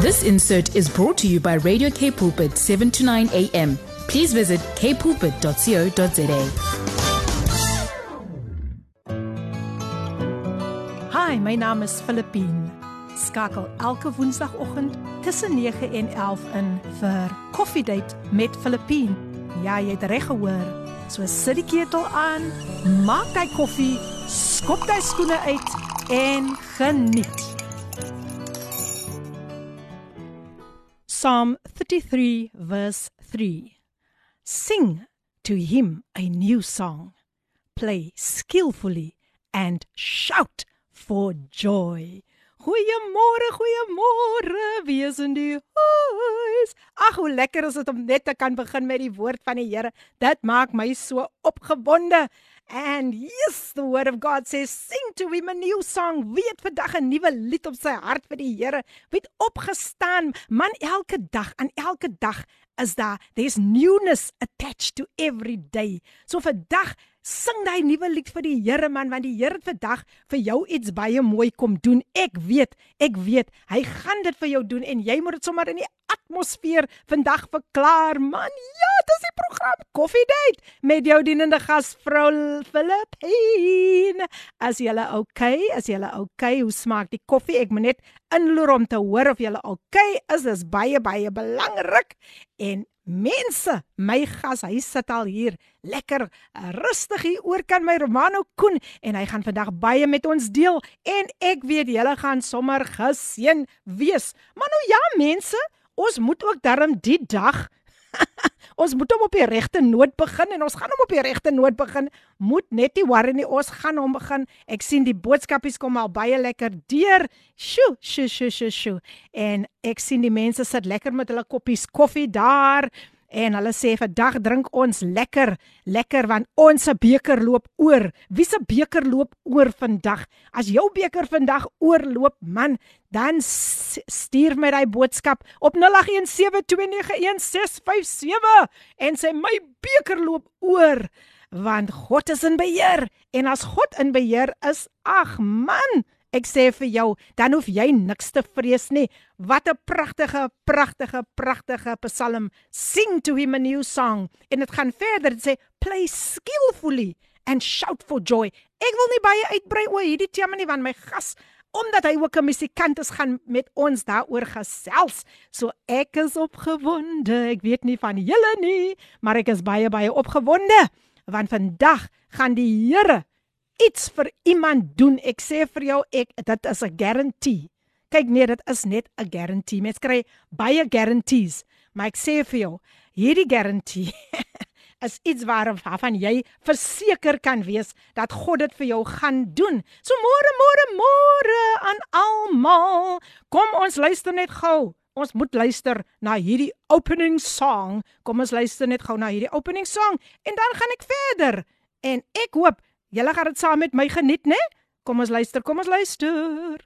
This insert is brought to you by Radio K Pulpit 7 to 9 AM. Please visit kpulpit.co.za. Hi, my naam is Filippine. Skakel elke woensdagoggend tussen 9 en 11 in vir Coffee Date met Filippine. Ja, jy het reg gehoor. So sit die ketel aan, maak jy koffie, skop jy skoene uit en geniet. Psalm 33 verse 3 Sing to him a new song. Play skillfully and shout for joy. Goeiemôre, goeiemôre. Wie is in die huis? Ag, hoe lekker is dit om net te kan begin met die woord van die Here. Dit maak my so opgewonde. And yes, the word of God says, sing to him a new song. Wie het vandag 'n nuwe lied op sy hart vir die Here? Wie het opgestaan? Man, elke dag, aan elke dag is daar there's newness attached to every day. So vandag sing daai nuwe lied vir die Here man want die Here het vandag vir jou iets baie mooi kom doen. Ek weet, ek weet, hy gaan dit vir jou doen en jy moet dit sommer in die atmosfeer vandag verklaar. Man, ja, dis die program Coffee Date met jou dienende gasvrou Filippine. As jy al okay, as jy al okay, hoe smaak die koffie? Ek moet net inloer om te hoor of jy al okay is. Dis baie baie belangrik. En mense, my gas, hy sit al hier. Lekker rustig hier. Oor kan my Romano Koen en hy gaan vandag baie met ons deel. En ek weet julle gaan sommer geseën wees. Maar nou ja, mense, ons moet ook darm die dag ons moet hom op die regte noot begin en ons gaan hom op die regte noot begin. Moet net nie worry nie, ons gaan hom begin. Ek sien die boodskapies kom al baie lekker deur. Sjoe, sjoe, sjoe, sjoe, sjoe. En ek sien die mense sit lekker met hulle koppies koffie daar. En hulle sê vandag drink ons lekker, lekker want ons se beker loop oor. Wie se beker loop oor vandag? As jou beker vandag oorloop, man, dan stuur my daai boodskap op 0817291657 en sê my beker loop oor want God is in beheer en as God in beheer is, ag man, Ek sê vir jou, dan hoef jy niks te vrees nie. Wat 'n pragtige, pragtige, pragtige Psalm. Sing to him a new song. En dit gaan verder dit sê play skillfully and shout for joy. Ek wil nie baie uitbrei oor hierdie tema nie want my gas omdat hy ook 'n musikant is gaan met ons daaroor gesels. So ek is opgewonde. Ek weet nie van julle nie, maar ek is baie baie opgewonde want vandag gaan die Here iets vir iemand doen, ek sê vir jou ek dit is 'n guarantee. Kyk nee, dit is net 'n guarantee. Mens kry baie guarantees, maar ek sê vir jou, hierdie guarantee is iets waarvan jy verseker kan wees dat God dit vir jou gaan doen. So môre môre môre aan almal. Kom ons luister net gou. Ons moet luister na hierdie opening song. Kom ons luister net gou na hierdie opening song en dan gaan ek verder. En ek hoop Julle gaan dit saam met my geniet, né? Kom ons luister, kom ons luister.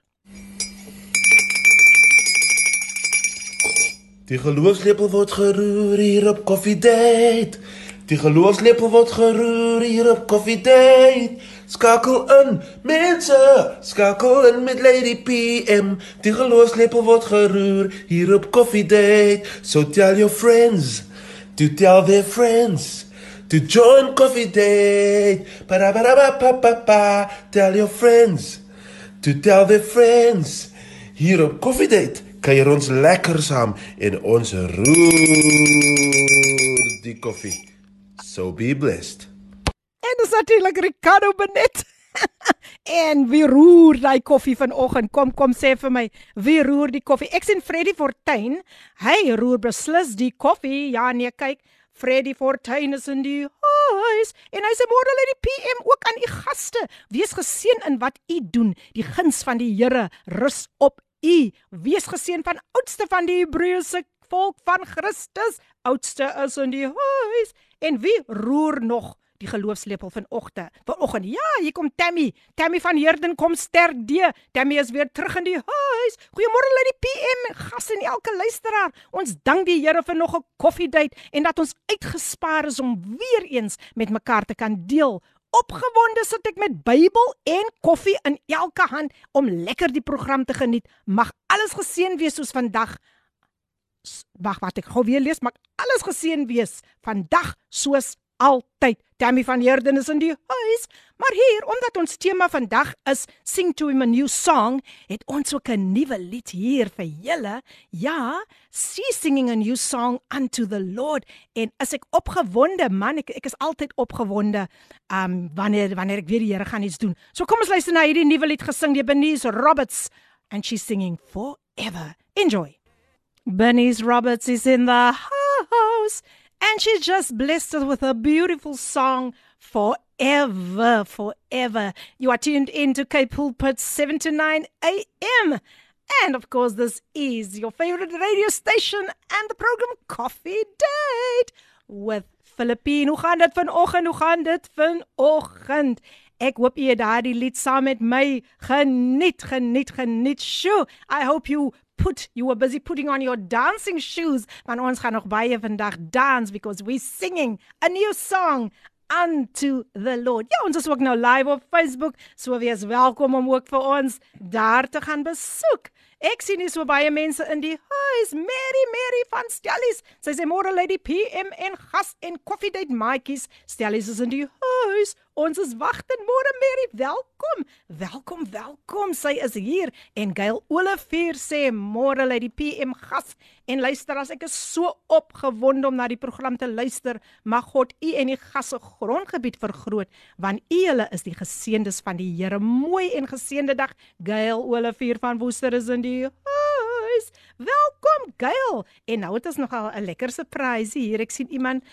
Die geloofslepel word geroer hier op Coffee Date. Die geloofslepel word geroer hier op Coffee Date. Skakel in, mense, skakel in met Lady PM. Die geloofslepel word geroer hier op Coffee Date. So tell your friends, to tell their friends to join Coffee Date. Ba ba ba ba ba ba. Tell your friends to tell their friends. Hier op Coffee Date kuier ons lekker saam en ons roer die koffie. So be blessed. En dis natuurlik Ricardo Benet. en wie roer daai koffie vanoggend? Kom kom sê vir my, wie roer die koffie? Ek sien Freddy Fortuin. Hy roer beslis die koffie. Ja nee, kyk. Freddy Fortuin is in die huis en hy sê môre lê die PM ook aan u gaste. Wees geseën in wat u doen. Die guns van die Here rus op u. Wees geseën van oudste van die Hebreëse volk van Christus. Oudste is in die huis en wie roer nog die geloofslepel vanoggend. Vanoggend. Ja, hier kom Tammy. Tammy van Herden kom sterk D. Tammy is weer terug in die huis. Goeiemôre lê die PM gas en elke luisteraar. Ons dank die Here vir nog 'n koffiedייט en dat ons uitgespaar is om weer eens met mekaar te kan deel opgewonde sit ek met Bybel en koffie in elke hand om lekker die program te geniet. Mag alles geseën wees soos vandag. Wag, wat ek gou weer lees, mag alles geseën wees vandag soos altyd. Tammy van Heerden is in die huis, maar hier omdat ons tema vandag is sing to him a new song, het ons ook 'n nuwe lied hier vir julle. Ja, she singing a new song unto the Lord en as ek opgewonde man, ek ek is altyd opgewonde um wanneer wanneer ek weer die Here gaan iets doen. So kom ons luister na hierdie nuwe lied gesing deur Bernice Roberts and she's singing forever. Enjoy. Bernice Roberts is in the house. And she just blessed us with a beautiful song forever, forever. You are tuned in to Cape Pulpit 7 to 9 a.m. And of course, this is your favorite radio station and the program Coffee Date with Philippine. Hoe gaan dit vanoggend? Hoe gaan dit vanoggend? Ek hoop jy daardie lied saam met my geniet, geniet, geniet. Sjoe, I hope you put you were busy putting on your dancing shoes want ons gaan nog baie vandag dance because we singing a new song unto the Lord. Ja, ons is ook nou live op Facebook, so wees welkom om ook vir ons daar te gaan besoek. Ek sien nie so baie mense in die huis. Mary, Mary van Stellies. Sy sê môre Lady PM en gas en coffee date maatjies. Stellies is in die huis. Ons is wagtend môre Mary. Welkom. Welkom, welkom. Sy is hier en Gail Olivier sê môre Lady PM gas en luister as ek is so opgewonde om na die program te luister. Mag God u en die gasse grondgebied vergroot want u hulle is die geseëndes van die Here. Mooi en geseënde dag. Gail Olivier van Woester is in die huis. Welkom Gail. En nou het ons nogal 'n lekker surprise hier. Ek sien iemand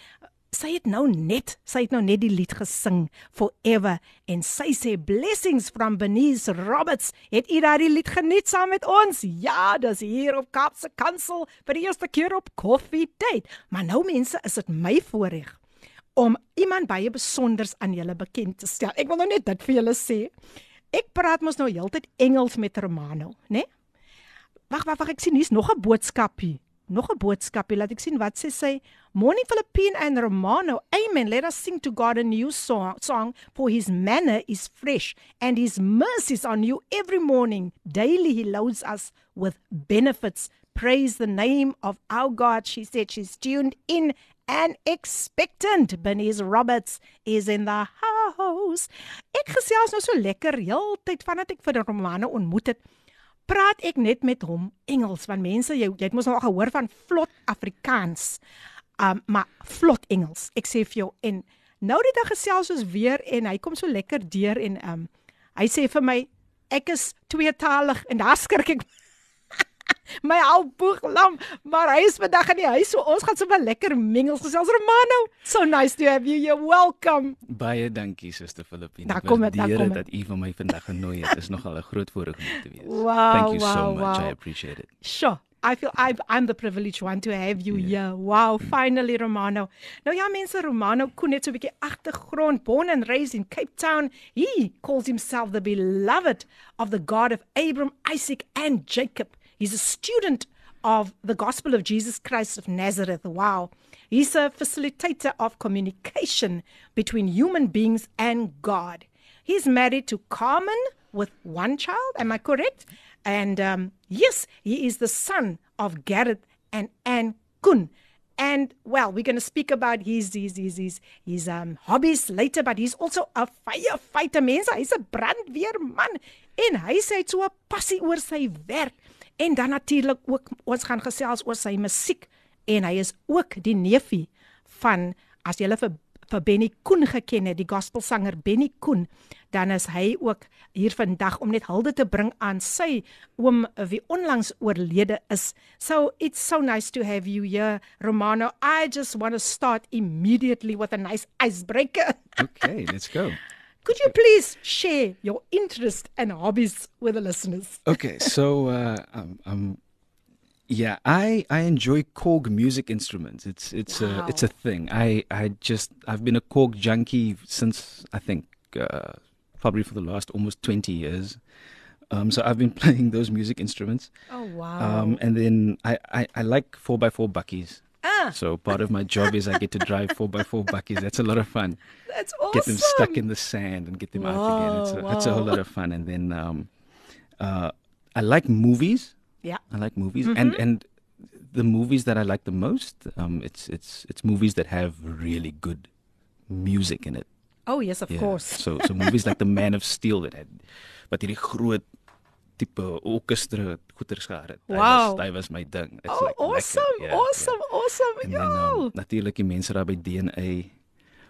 sy het nou net, sy het nou net die lied gesing Forever en sy sê blessings from Benice Roberts. Het u daardie lied geniet saam met ons? Ja, dis hier op Kaapse Kansel vir die eerste keer op Coffee Date. Maar nou mense, is dit my voorreg om iemand baie besonders aan julle bekend te stel. Ek wil nou net dit vir julle sê. Ek praat mos nou heeltyd Engels met Romano, né? Nee? Wag, wag, wag, ek sien hier's nog 'n boodskapie. Nog 'n boodskapie. Laat ek sien wat sê sy. Morning Philippine and Romano. Amen. Let us sing to God a new song, song for his manner is fresh and his mercies are new every morning. Daily he loads us with benefits. Praise the name of our God. She said she's tuned in and expectant. Bernice Roberts is in the house. Ek gesels nou so lekker heeltyd vandat ek vir Romano ontmoet het praat ek net met hom Engels want mense jy jy het mos al gehoor van vlot Afrikaans. Um maar vlot Engels. Ek sê vir jou en nou die dag gesels ons weer en hy kom so lekker deur en um hy sê vir my ek is tweetalig en daar skrik ek my alboeg lam, maar hy is vandag in die huis, so ons gaan sommer lekker mingels gesels. Romano, so nice to have you. You're welcome. Baie dankie, Suster Filippine. Daar kom dit, daar kom dit. Dat u van my vandag genooi het, is nogal 'n groot voorreg om te wees. Wow, Thank you wow, so much. wow. I appreciate it. Sure. I feel I I'm the privileged one to have you here. Wow, finally Romano. Nou ja mense, Romano kon net so 'n bietjie agtergrond, born and raised in Cape Town. He calls himself the beloved of the God of Abraham, Isaac and Jacob. He's a student of the gospel of Jesus Christ of Nazareth. Wow. He's a facilitator of communication between human beings and God. He's married to Carmen with one child. Am I correct? And um, yes, he is the son of Gareth and Anne Koen. And well, we're going to speak about his his his his, his um, hobbies later, but he's also a firefighter. Mense, hy's 'n brandweerman en hy sê so 'n passie oor sy werk. En dan natuurlik ook ons gaan gesels oor sy musiek en hy is ook die neefie van as jy vir vir Benny Koen geken het, die gospelsanger Benny Koen, dan is hy ook hier vandag om net hulde te bring aan sy oom wie onlangs oorlede is. So it's so nice to have you here, Romano. I just want to start immediately with a nice icebreaker. Okay, let's go. Could you please share your interest and hobbies with the listeners? Okay, so uh, um, um, yeah, I I enjoy Korg music instruments. It's it's Wow. a it's a thing. I I just I've been a Korg junkie since I think uh, probably for the last almost twenty years. Um, so I've been playing those music instruments. Oh wow. Um, and then I, I, I like four x four buckies. Ah, So part of my job is I get to drive four by four buckies. That's a lot of fun. That's awesome. Get them stuck in the sand and get them out again. It's a, Wow, it's a whole lot of fun. And then um, uh, I like movies. Yeah. I like movies, and and the movies that I like the most, um, it's it's it's movies that have really good music in it. Oh yes, of Yeah. course. So so movies like The Man of Steel that had wat hierdie groot tipe orkestra goeters gehad het. Wow. was, hy was my ding. It's Oh, like awesome, lekker. Ja, awesome, awesome. Ja. En Ja. dan um, natuurlik die mense daar by DNA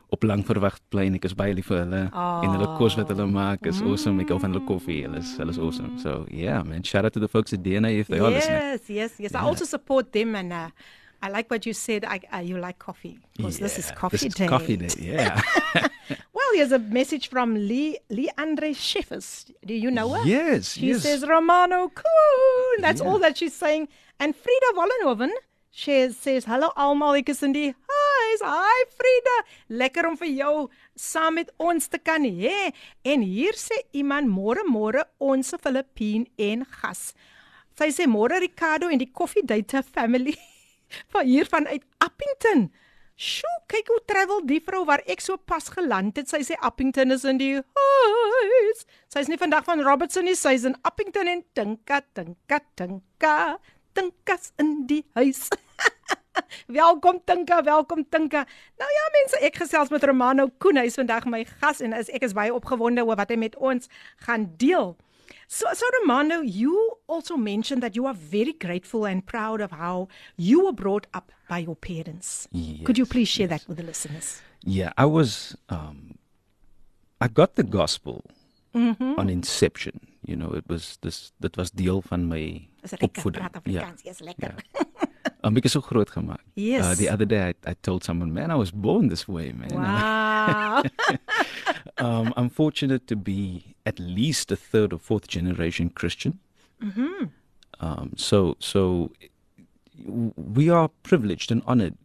op lang verwag plein. Ek is baie lief vir hulle en hulle kos wat hulle maak is awesome. Ek hou van hulle koffie. Hulle is hulle is awesome. So yeah, man, shout out to the folks at DNA if they are listening. yes, yes, yes. I Yeah. also support them, and uh, I like what you said. I, uh, you like coffee because this is Yeah, coffee this day. Is coffee day. Yeah. Well, here's a message from Lee Lee Andre Schiffers. Do you know her? yes. She yes. says Romano cool. That's Yeah. all that she's saying. And Frida Vollenhoven shares says hallo almal, ek is in die huis. Hi Frida, lekker om vir jou saam met ons te kan hê. En hier sê iemand môre môre ons Filippien en gas. Sy sê môre Ricardo en die Coffee Data family van hier vanuit Appington. Sjoe, kyk hoe travel die vrou waar ek so pas geland het. Sy sê Appington is in die huis. Sy's nie vandag van Robertson nie, sy's in Appington en tinka tinka tinka. Tinkas in die huis. welkom Tinka, welkom Tinka. Nou ja mense, ek gesels met Romano Koen, hy is vandag my gas en as ek is baie opgewonde oor wat hy met ons gaan deel. So, so Romano, you also mentioned that you are very grateful and proud of how you were brought up by your parents. Could you please share yes. that with the listeners? Yeah, I was. Um, I got the gospel Mm-hmm. on inception. You know, it was this. That was deel van my opvoeding. Afrikaans, yes, lekker. Um, is so groot gemaak. Yes. Uh, the other day, I, I told someone, "Man, I was born this way, man." Wow. um, I'm fortunate to be at least a third or fourth generation Christian. Mm-hmm. Um, so, so we are privileged and honored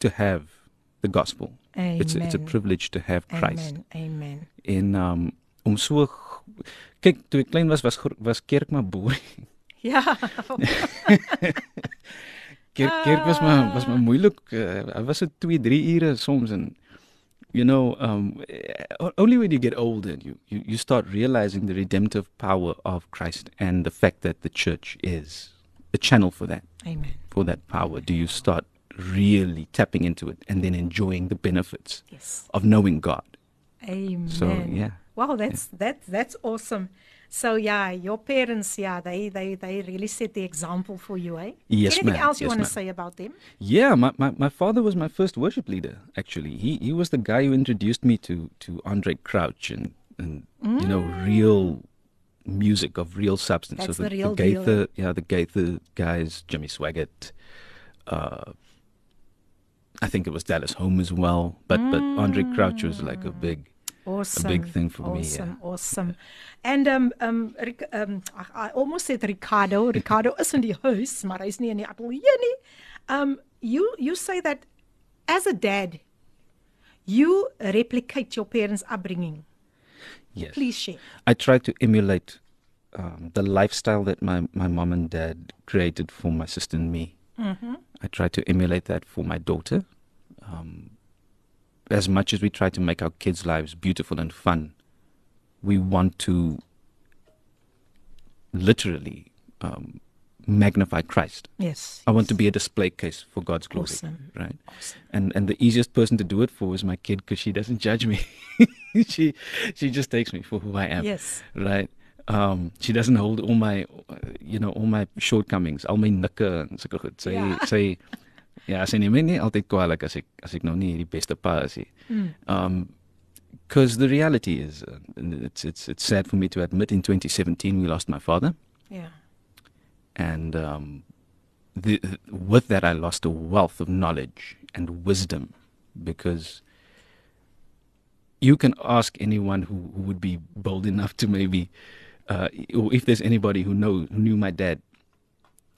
to have the gospel. It's a, it's a privilege to have Christ. Amen. Amen. En um om so kyk toe ek klein was was was kerk maar boring. Ja. Kerk kerk was maar was maar moeilik. Uh, was dit 2 3 ure soms en you know um eh, only when you get older you, you you start realizing the redemptive power of Christ and the fact that the church is a channel for that Amen. for that power do you start really tapping into it and then enjoying the benefits Yes. of knowing God. Amen. So, yeah. Wow, that's that's that's awesome. So yeah, your parents, yeah, they they they really set the example for you, eh? Yes, Anything else you Yes, want to say about them? Yeah, my, my, my father was my first worship leader. Actually, he he was the guy who introduced me to to Andraé Crouch and and you know real music of real substance. That's so the, the real the deal. Gaither, yeah, the Gaither guys, Jimmy Swaggart. Uh, I think it was Dallas Holm as well, but but Andraé Crouch was like a big Awesome. big thing for me, awesome, yeah. Awesome, And um um Ric- um ag, I almost said Ricardo. Ricardo is in die huis, maar hy's nie in die ateljee nie. Um you you say that as a dad you replicate your parents' upbringing. yes. Please share. I try to emulate um, the lifestyle that my, my mom and dad created for my sister and me. Mm-hmm. I try to emulate that for my daughter. Um, as much as we try to make our kids' lives beautiful and fun, we want to literally um, magnify Christ. Yes. I want to be a display case for God's glory, Awesome. right? And and the easiest person to do it for is my kid because she doesn't judge me. she she just takes me for who I am, Yes. right? Um, she doesn't hold all my, you know, all my shortcomings, al my nikke en sulke goed. Sy Ja. sy ja, neem my nie altyd kwaadlik as ek as ek nou nie die beste pa is nie. Um because the reality is uh, it's it's it's sad for me to admit in 2017 we lost my father Yeah. and um, the, with that I lost a wealth of knowledge and wisdom because you can ask anyone who, who would be bold enough to maybe uh, if there's anybody who know who knew my dad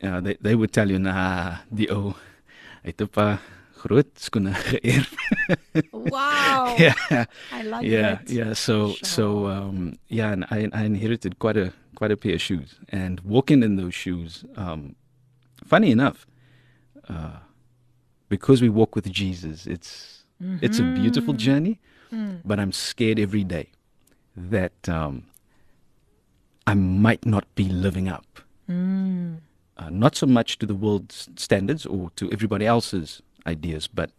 uh, they they would tell you nah die het 'n paar groot skoene geërf Wow. yeah I like yeah that. yeah so so um yeah and I, I inherited quite a quite a pair of shoes and walking in those shoes um funny enough uh because we walk with Jesus, it's it's a beautiful journey, but I'm scared every day that um, I might not be living up. Uh, not so much to the world's standards or to everybody else's ideas, but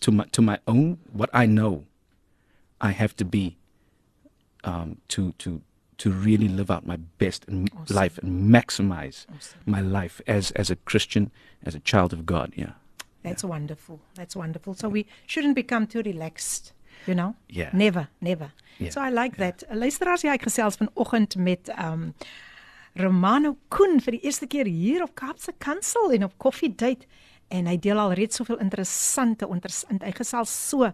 to my to my own what I know. I have to be um, to to to really live out my best in Awesome. life and maximize Awesome. my life as as a Christian, as a child of God. Yeah, That's wonderful. That's wonderful. So we shouldn't become too relaxed, you know? Yeah. Never, never. Yeah, So I like that. Luisteraars, ja, ek gesels vanoggend met um Romano Koen vir die eerste keer hier op Kaapse Kansel en op Coffee Date en hy deel al reeds soveel interessante interessant. Hy gesels so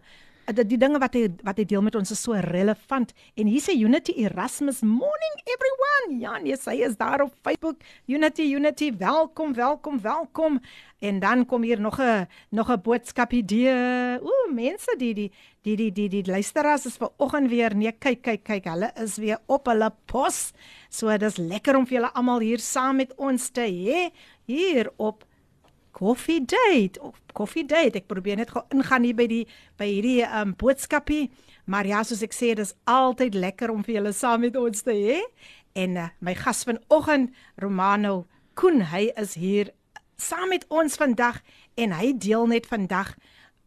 dat die dinge wat hy wat hy deel met ons is so relevant en hier's 'n Unity Erasmus morning everyone. Ja, nee, hy is daar op Facebook. Unity Unity, welkom, welkom, welkom. En dan kom hier nog 'n nog 'n boodskapie deur. Ooh, mense die die die die die die luisteraars is ver oggend weer. Nee, kyk, kyk, kyk, hulle is weer op hulle pos. So dis lekker om vir julle almal hier saam met ons te hê hier op Coffee Date. Op Coffee Date. Ek probeer net gou ingaan hier by die by hierdie um boodskapie. Maar ja, soos ek sê, dis altyd lekker om vir julle saam met ons te hê. En uh, my gas vanoggend, Romano Koen, hy is hier saam met ons vandag en hy deel net vandag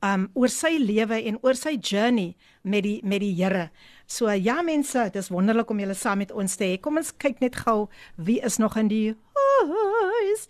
um oor sy lewe en oor sy journey met die met die Here. So ja mense, dis wonderlik om julle saam met ons te hê. Kom ons kyk net gou wie is nog in die huis.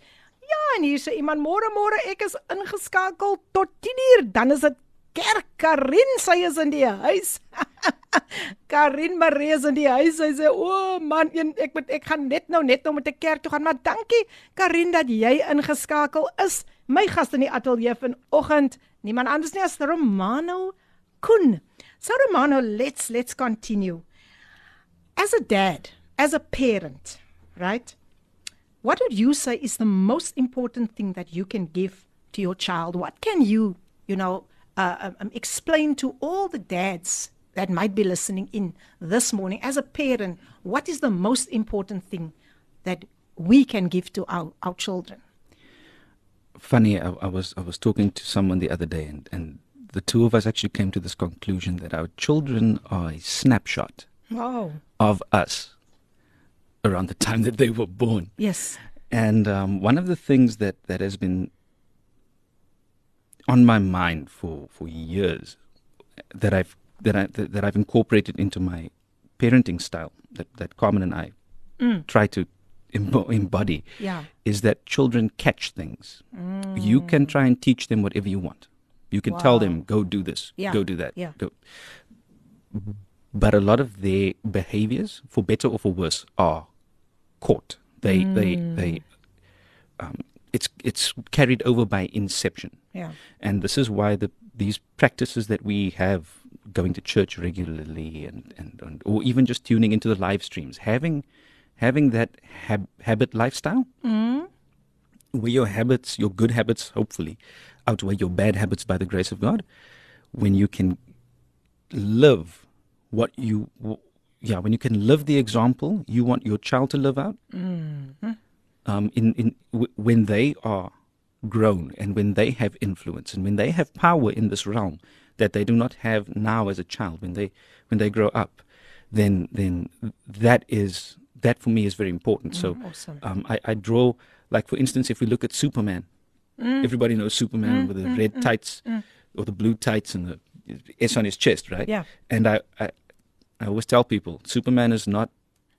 Ja, en hier sê iemand môre môre ek is ingeskakel tot 10uur, dan is dit kerk Karin, sy is in die huis. Karin Marie is in die huis. Sy sê, "O oh, man, ek moet ek gaan net nou net nou met 'n kerk toe gaan, maar dankie Karin dat jy ingeskakel is. My gas in die ateljee vanoggend, niemand anders nie as Romano Koen. So Romano, let's let's continue. As a dad, as a parent, right? What would you say is the most important thing that you can give to your child? What can you, you know, uh, um, explain to all the dads that might be listening in this morning as a parent? What is the most important thing that we can give to our, our children? funny. I, I was I was talking to someone the other day, and and the two of us actually came to this conclusion that our children are a snapshot Wow. of us around the time that they were born. Yes. And um, one of the things that, that has been on my mind for, for years that I've that I that, that I've incorporated into my parenting style that, that Carmen and I Mm. try to embo- embody Yeah. is that children catch things. You can try and teach them whatever you want. You can tell them go do this, Yeah, go do that. yeah. Go. But a lot of their behaviors, for better or for worse, are caught. They they they um, it's it's carried over by inception. Yeah. And this is why the these practices that we have going to church regularly and, and, and or even just tuning into the live streams, having having that hab- habit lifestyle where your habits, your good habits, hopefully, outweigh your bad habits by the grace of God, when you can live what you, yeah, when you can live the example you want your child to live out, mm-hmm. um, in, in w- when they are grown and when they have influence and when they have power in this realm that they do not have now as a child, when they when they grow up, then then that is that for me is very important. so mm, awesome. um, I, I draw like for instance if we look at Superman, mm. everybody knows Superman mm, with the red tights or the blue tights and the S on his chest, right? Yeah. And I, I I always tell people Superman is not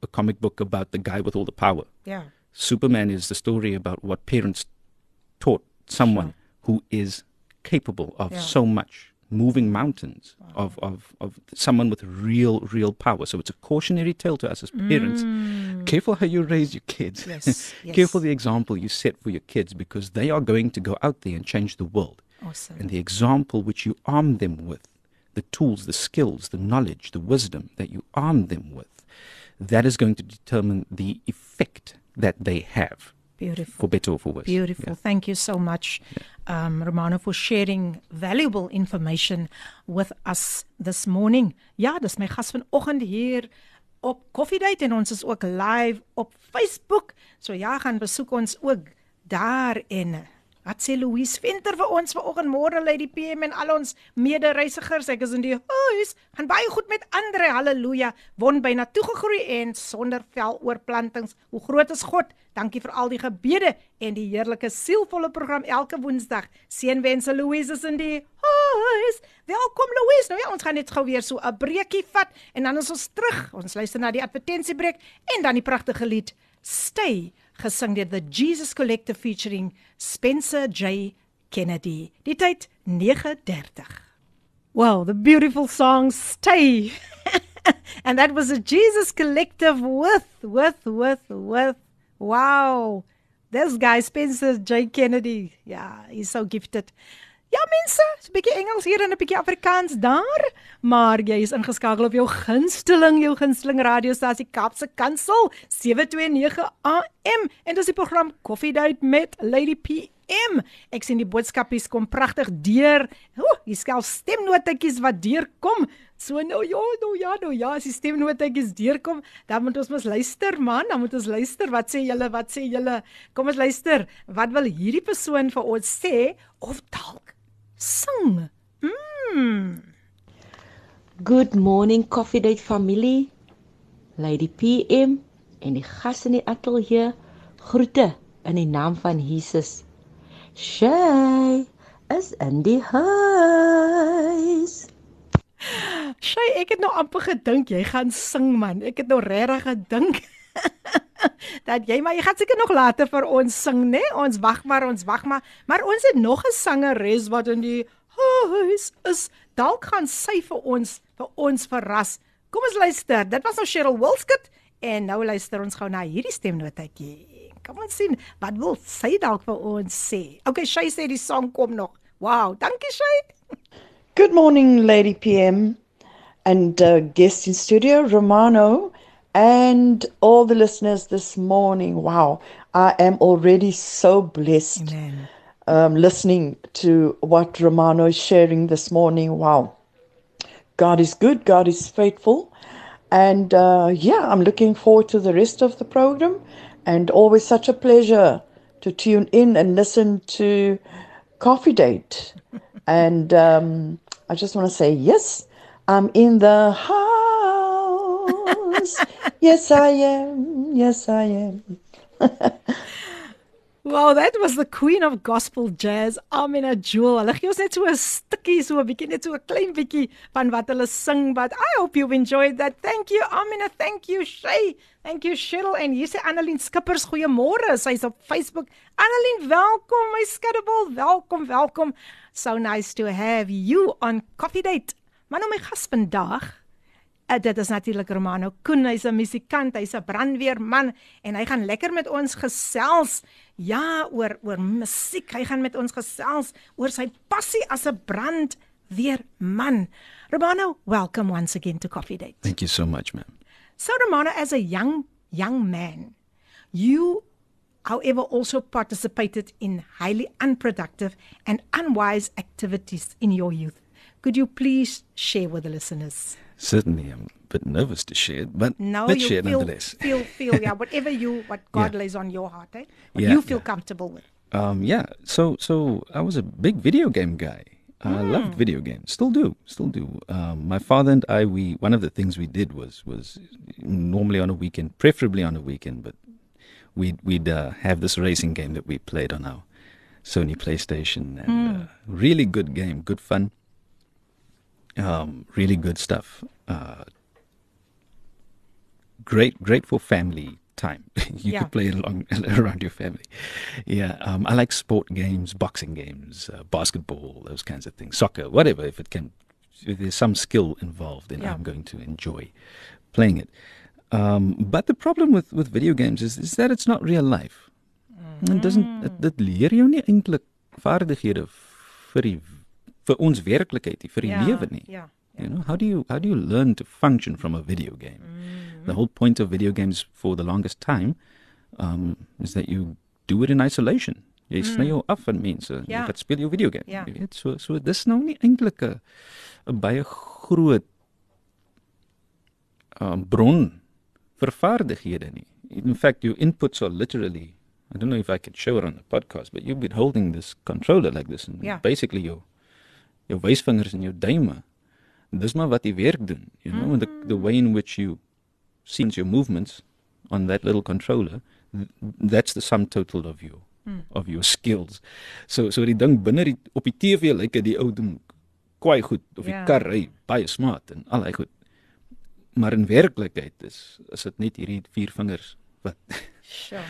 a comic book about the guy with all the power. Yeah. Superman is the story about what parents taught someone who is capable of Yeah. so much, moving mountains, of, of, of someone with real, real power. So it's a cautionary tale to us as parents. Careful how you raise your kids. Mm. Yes, yes. Careful the example you set for your kids because they are going to go out there and change the world. Awesome. And the example which you arm them with, the tools, the skills, the knowledge, the wisdom that you arm them with, that is going to determine the effect that they have, Beautiful. for better or for worse. Beautiful. Thank you so much, um, Romano, for sharing valuable information with us this morning. Ja, dis my gas vanoggend hier op Coffee Date en ons is ook live op Facebook. So ja, gaan besoek ons ook daar en Wat sê Louise Venter vir ons vanoggend môre lê die PM en al ons medereisigers. Ek is in die huis. Gaan baie goed met Andre. Halleluja. Won byna toegegroei en sonder veloorplantings. Hoe groot is God? Dankie vir al die gebede en die heerlike sielvolle program elke Woensdag. Seënwense Louise is in die huis. Welkom Louise. Nou ja, ons gaan net gou weer so 'n breekie vat en dan is ons terug. Ons luister na die advertensiebreek en dan die pragtige lied Stay gesing deur the Jesus Collective featuring Spencer J Kennedy. Die tyd 9:30. Well, the beautiful song Stay. and that was a Jesus Collective with with with with wow. This guy Spencer J Kennedy. Yeah, he's so gifted. Ja mense, 'n bietjie Engels hier en 'n bietjie Afrikaans daar, maar jy is ingeskakel op jou gunsteling, jou gunsteling radiostasie Kapse Kansel 729 AM en dis die program Coffee Date met Lady PM. Ek sien die boodskapies kom pragtig deur. Ooh, hier skelf stemnotetjies wat deurkom. So nou ja, nou ja, nou ja, as die stemnotetjies deurkom, dan moet ons mos luister man, dan moet ons luister. Wat sê julle? Wat sê julle? Kom ons luister. Wat wil hierdie persoon vir ons sê of dalk sing. Mm. Good morning Coffee Date family. Lady PM en die gas in die ateljee groete in die naam van Jesus. Shay is in die huis. Shay, ek het nou amper gedink jy gaan sing man. Ek het nou regtig gedink dat jy maar jy gaan seker nog later vir ons sing, né? Nee? Ons wag maar, ons wag maar. Maar ons het nog 'n sangeres wat in die huis is. Dalk gaan sy vir ons vir ons verras. Kom ons luister. Dit was nou Cheryl Wilskut en nou luister ons gou na hierdie stemnotetjie. Kom ons sien wat wil sy dalk vir ons sê. Okay, sy sê die song kom nog. Wow, dankie sy. Good morning Lady PM and uh, guest in studio Romano. And all the listeners this morning. Wow, I am already so blessed um, listening to what Romano is sharing this morning. Wow, God is good, God is faithful. And uh, yeah, I'm looking forward to the rest of the program. And always such a pleasure to tune in and listen to Coffee Date. and um, I just want to say, yes, I'm in the house. yes, I am. Yes, I am. Wow, that was the queen of gospel jazz, Amina Jewel. Hulle gee ons net so 'n stukkie, so 'n bietjie net so 'n klein bietjie van wat hulle sing, but I hope you enjoyed that. Thank you, Amina. Thank you, Shay. Thank you, Cheryl. En hier sê Annelien Skippers, goeiemôre. Sy's op Facebook. Annelien, welkom, my skattebol. Welkom, welkom. So nice to have you on Coffee Date. Maar nou my gas vandag Uh, dit is natuurlik Romano Koen, hy's 'n musikant, hy's 'n brandweerman en hy gaan lekker met ons gesels. Ja, oor oor musiek. Hy gaan met ons gesels oor sy passie as 'n brandweerman. Romano, welcome once again to Coffee Date. Thank you so much, ma'am. So Romano as a young young man, you however also participated in highly unproductive and unwise activities in your youth. Could you please share with the listeners? Certainly, I'm a bit nervous to share it, but No, let's share it feel, nonetheless. feel, feel, yeah, whatever you, what God Yeah. lays on your heart, eh? What Yeah, you feel yeah. comfortable with. Um, yeah. So, so I was a big video game guy. I loved video games. Still do. Still do. Um, my father and I, we one of the things we did was was normally on a weekend, preferably on a weekend, but we'd we'd uh, have this racing game that we played on our Sony PlayStation, and uh, really good game, good fun. Um, really good stuff. Uh, great, great for family time. you Yeah. could play it along around your family. Yeah, um, I like sport games, boxing games, uh, basketball, those kinds of things, soccer, whatever. If it can, if there's some skill involved, then Yeah. I'm going to enjoy playing it. Um, but the problem with, with video games is, is that it's not real life. It doesn't dit leer jou nie eintlik vaardighede vir die vir ons werklikheid, nie, vir die lewe nie. Ja. You know, how do you how do you learn to function from a video game? The whole point of video games for the longest time um, is that you do it in isolation. Jy sny jou af van mense. Ja. Jy gaan speel jou video game. Ja. Jy weet, so so dis nou nie eintlik 'n baie groot um, bron vir vaardighede nie. In fact, your inputs are literally I don't know if I could show it on the podcast, but you've been holding this controller like this, and Yeah. basically your your wysvingers en jou duime. Dis maar wat die werk doen, you know, and the the way in which you sense your movements on that little controller, th- that's the sum total of your of your skills. So so die ding binne die op die TV lyk dit die ou doen kwai goed of die Ja. kar ry baie smart en al hy goed. Maar in werklikheid is is dit net hierdie vier vingers wat Sure.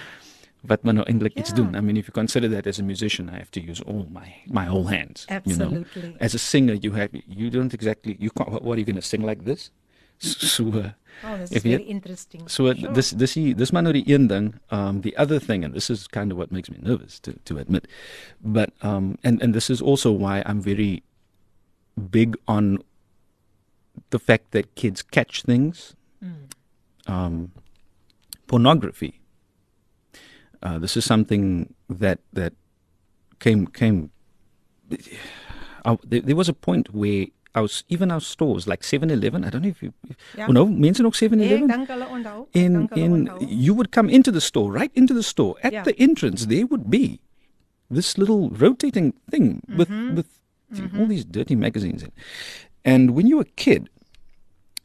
Wat men nou eintlik iets doen. I mean if you consider that as a musician I have to use all my my whole hands, you know. Absolutely. As a singer you have you don't exactly you can't what, what are you going to sing like this? So uh, Oh, is you- very interesting. so Sure. this this hier- dis maar nou die een ding. Um the other thing and this is kind of what makes me nervous to to admit. But um and and this is also why I'm very big on the fact that kids catch things. Um pornography. Uh, this is something that that came came. Uh, there, there was a point where our even our stores like 7-Eleven. I don't know if you. Ja. Oh no, ook Ek 7-Eleven. dink hulle onthou. Ek In in you would come into the store, right into the store. At Yeah. the entrance, there would be this little rotating thing with Mm-hmm. with all these dirty magazines in. And when you're a kid,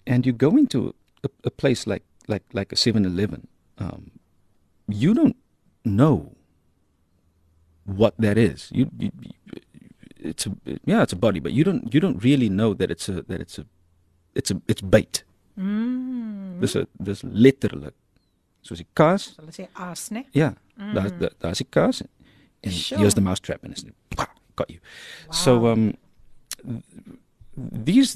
and you go into a, a place like like like a 7-Eleven, um, you don't know what that is. You, you, it's a yeah, it's a body, but you don't you don't really know that it's a that it's a it's a it's bait. Mm. Dis 'n dis letterlik soos die kaas. Hulle sê aas, né? Ja, daar daar daar's die kaas. En Sure. here's the mousetrap and it's got you. So um these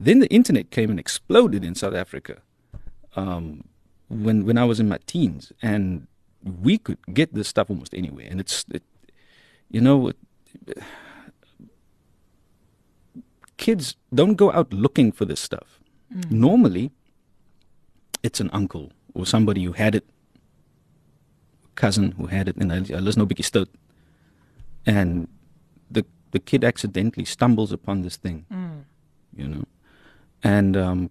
then the internet came and exploded in South Africa. Um when when I was in my teens and we could get this stuff almost anywhere. And it's it, you know it, kids don't go out looking for this stuff. Normally it's an uncle or somebody who had it cousin who had it and hulle is nou bietjie stout and the the kid accidentally stumbles upon this thing you know. And um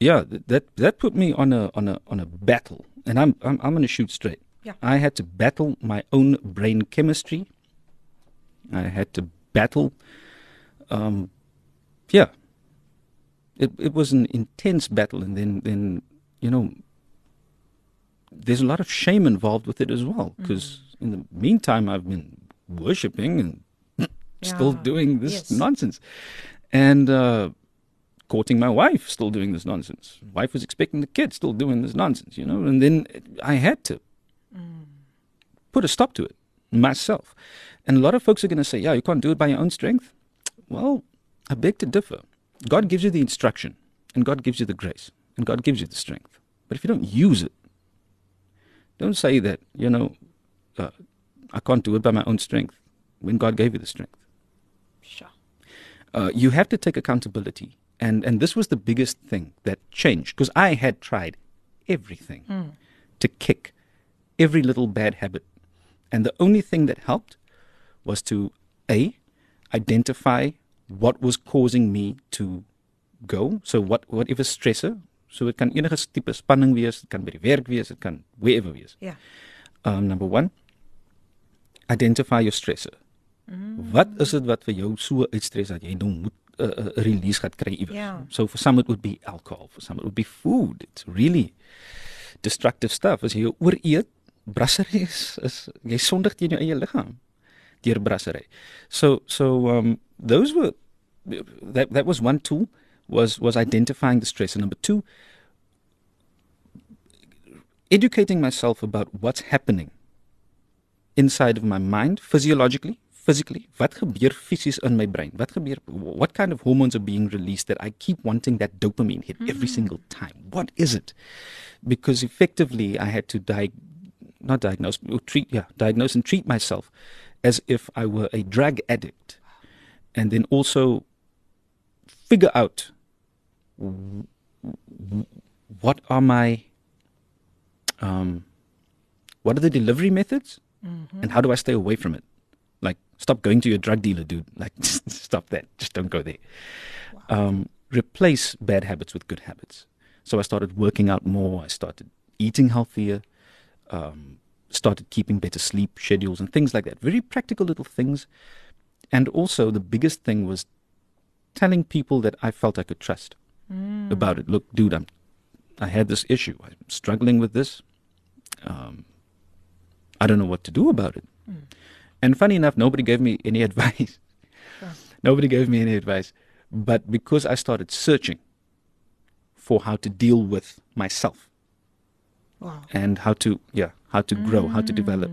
yeah that that put me on a on a on a battle. And i'm i'm, I'm going to shoot straight Yeah. i had to battle my own brain chemistry i had to battle um yeah it it was an intense battle and then then you know there's a lot of shame involved with it as well because in the meantime I've been worshiping and still doing this Yes. nonsense and uh, courting my wife, still doing this nonsense. Wife was expecting the kid, still doing this nonsense, you know. And then I had to put a stop to it myself. And a lot of folks are going to say, "Yeah, you can't do it by your own strength." Well, I beg to differ. God gives you the instruction, and God gives you the grace, and God gives you the strength. But if you don't use it, don't say that, you know, uh, I can't do it by my own strength when God gave you the strength. Sure. Uh, you have to take accountability. And, and this was the biggest thing that changed because I had tried everything to kick every little bad habit. And the only thing that helped was to A, identify what was causing me to go. So what whatever stressor. So it kan enige tipe spanning wees, dit kan by die werk wees, dit kan wherever wees. Ja. Um, number one, identify your stressor. Wat is dit wat vir jou so uitstres dat jy nou moet 'n uh, uh, release gaat kry iewers? Ja. So for some it would be alcohol, for some it would be food. It's really destructive stuff. As jy jou ooreet, brasserie is, is jy sondig teen jou eie liggaam deur brasserie. So so um those were that that was one tool was was identifying the stress. And number 2 educating myself about what's happening inside of my mind physiologically physically wat gebeur fisies in my brein? Wat gebeur what kind of hormones are being released that i keep wanting that dopamine hit every single time? What is it? Because effectively i had to di- not diagnose or treat yeah diagnose and treat myself as if i were a drug addict and then also figure out what are my um, what are the delivery methods and how do I stay away from it? Like, stop going to your drug dealer, dude. Like, just stop that. Just don't go there. Um, replace bad habits with good habits. So I started working out more. I started eating healthier. Um, started keeping better sleep schedules and things like that. Very practical little things. And also, the biggest thing was telling people that I felt I could trust about it. Look, dude, I'm, I had this issue. I'm struggling with this. Um, I don't know what to do about it. And funny enough, nobody gave me any advice. nobody gave me any advice. But because I started searching for how to deal with myself Wow. and how to yeah how to grow how to develop.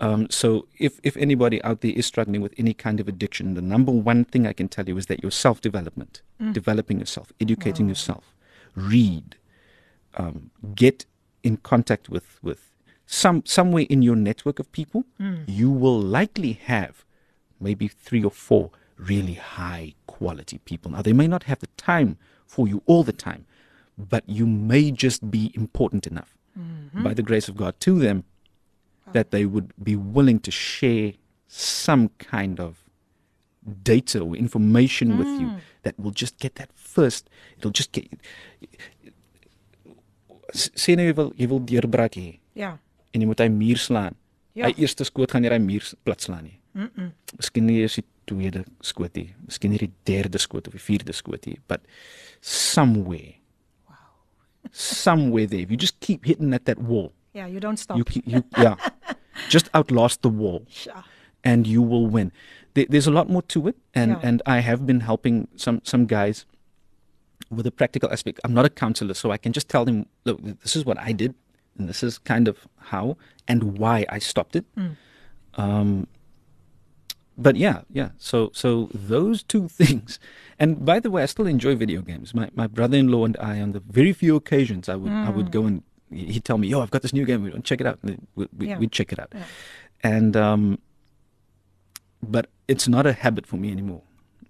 Um, so if if anybody out there is struggling with any kind of addiction the number one thing i can tell you is that your self development developing yourself educating yourself read um, get in contact with with some somewhere in your network of people you will likely have maybe three or four really high quality people. Now they may not have the time for you all the time but you may just be important enough by the grace of God to them that they would be willing to share some kind of data or information with you that will just get that first it'll just get sê nou jy wil jy wil deurbraak hê Ja. en jy moet hy muur slaan. Ja. Hy eerste skoot gaan jy daai muur plat slaan nie. Mm -mm. Miskien nie eers die tweede skoot nie, miskien nie die derde skoot of die vierde skoot nie, but somewhere. Somewhere there. If you just keep hitting at that wall, Yeah, you don't stop. you keep, you yeah. just outlast the wall Sure. and you will win. There, there's a lot more to it, and Yeah. and I have been helping some some guys with a practical aspect. I'm not a counselor, so I can just tell them, look, this is what I did, and this is kind of how and why I stopped it. Um, but yeah, yeah. So so those two things. And by the way, I still enjoy video games. My my brother-in-law and I, on the very few occasions I would I would go and he'd tell me, "Yo, I've got this new game. We don't check it out." We, we, Yeah. We'd check it out. Yeah. And um, but it's not a habit for me anymore.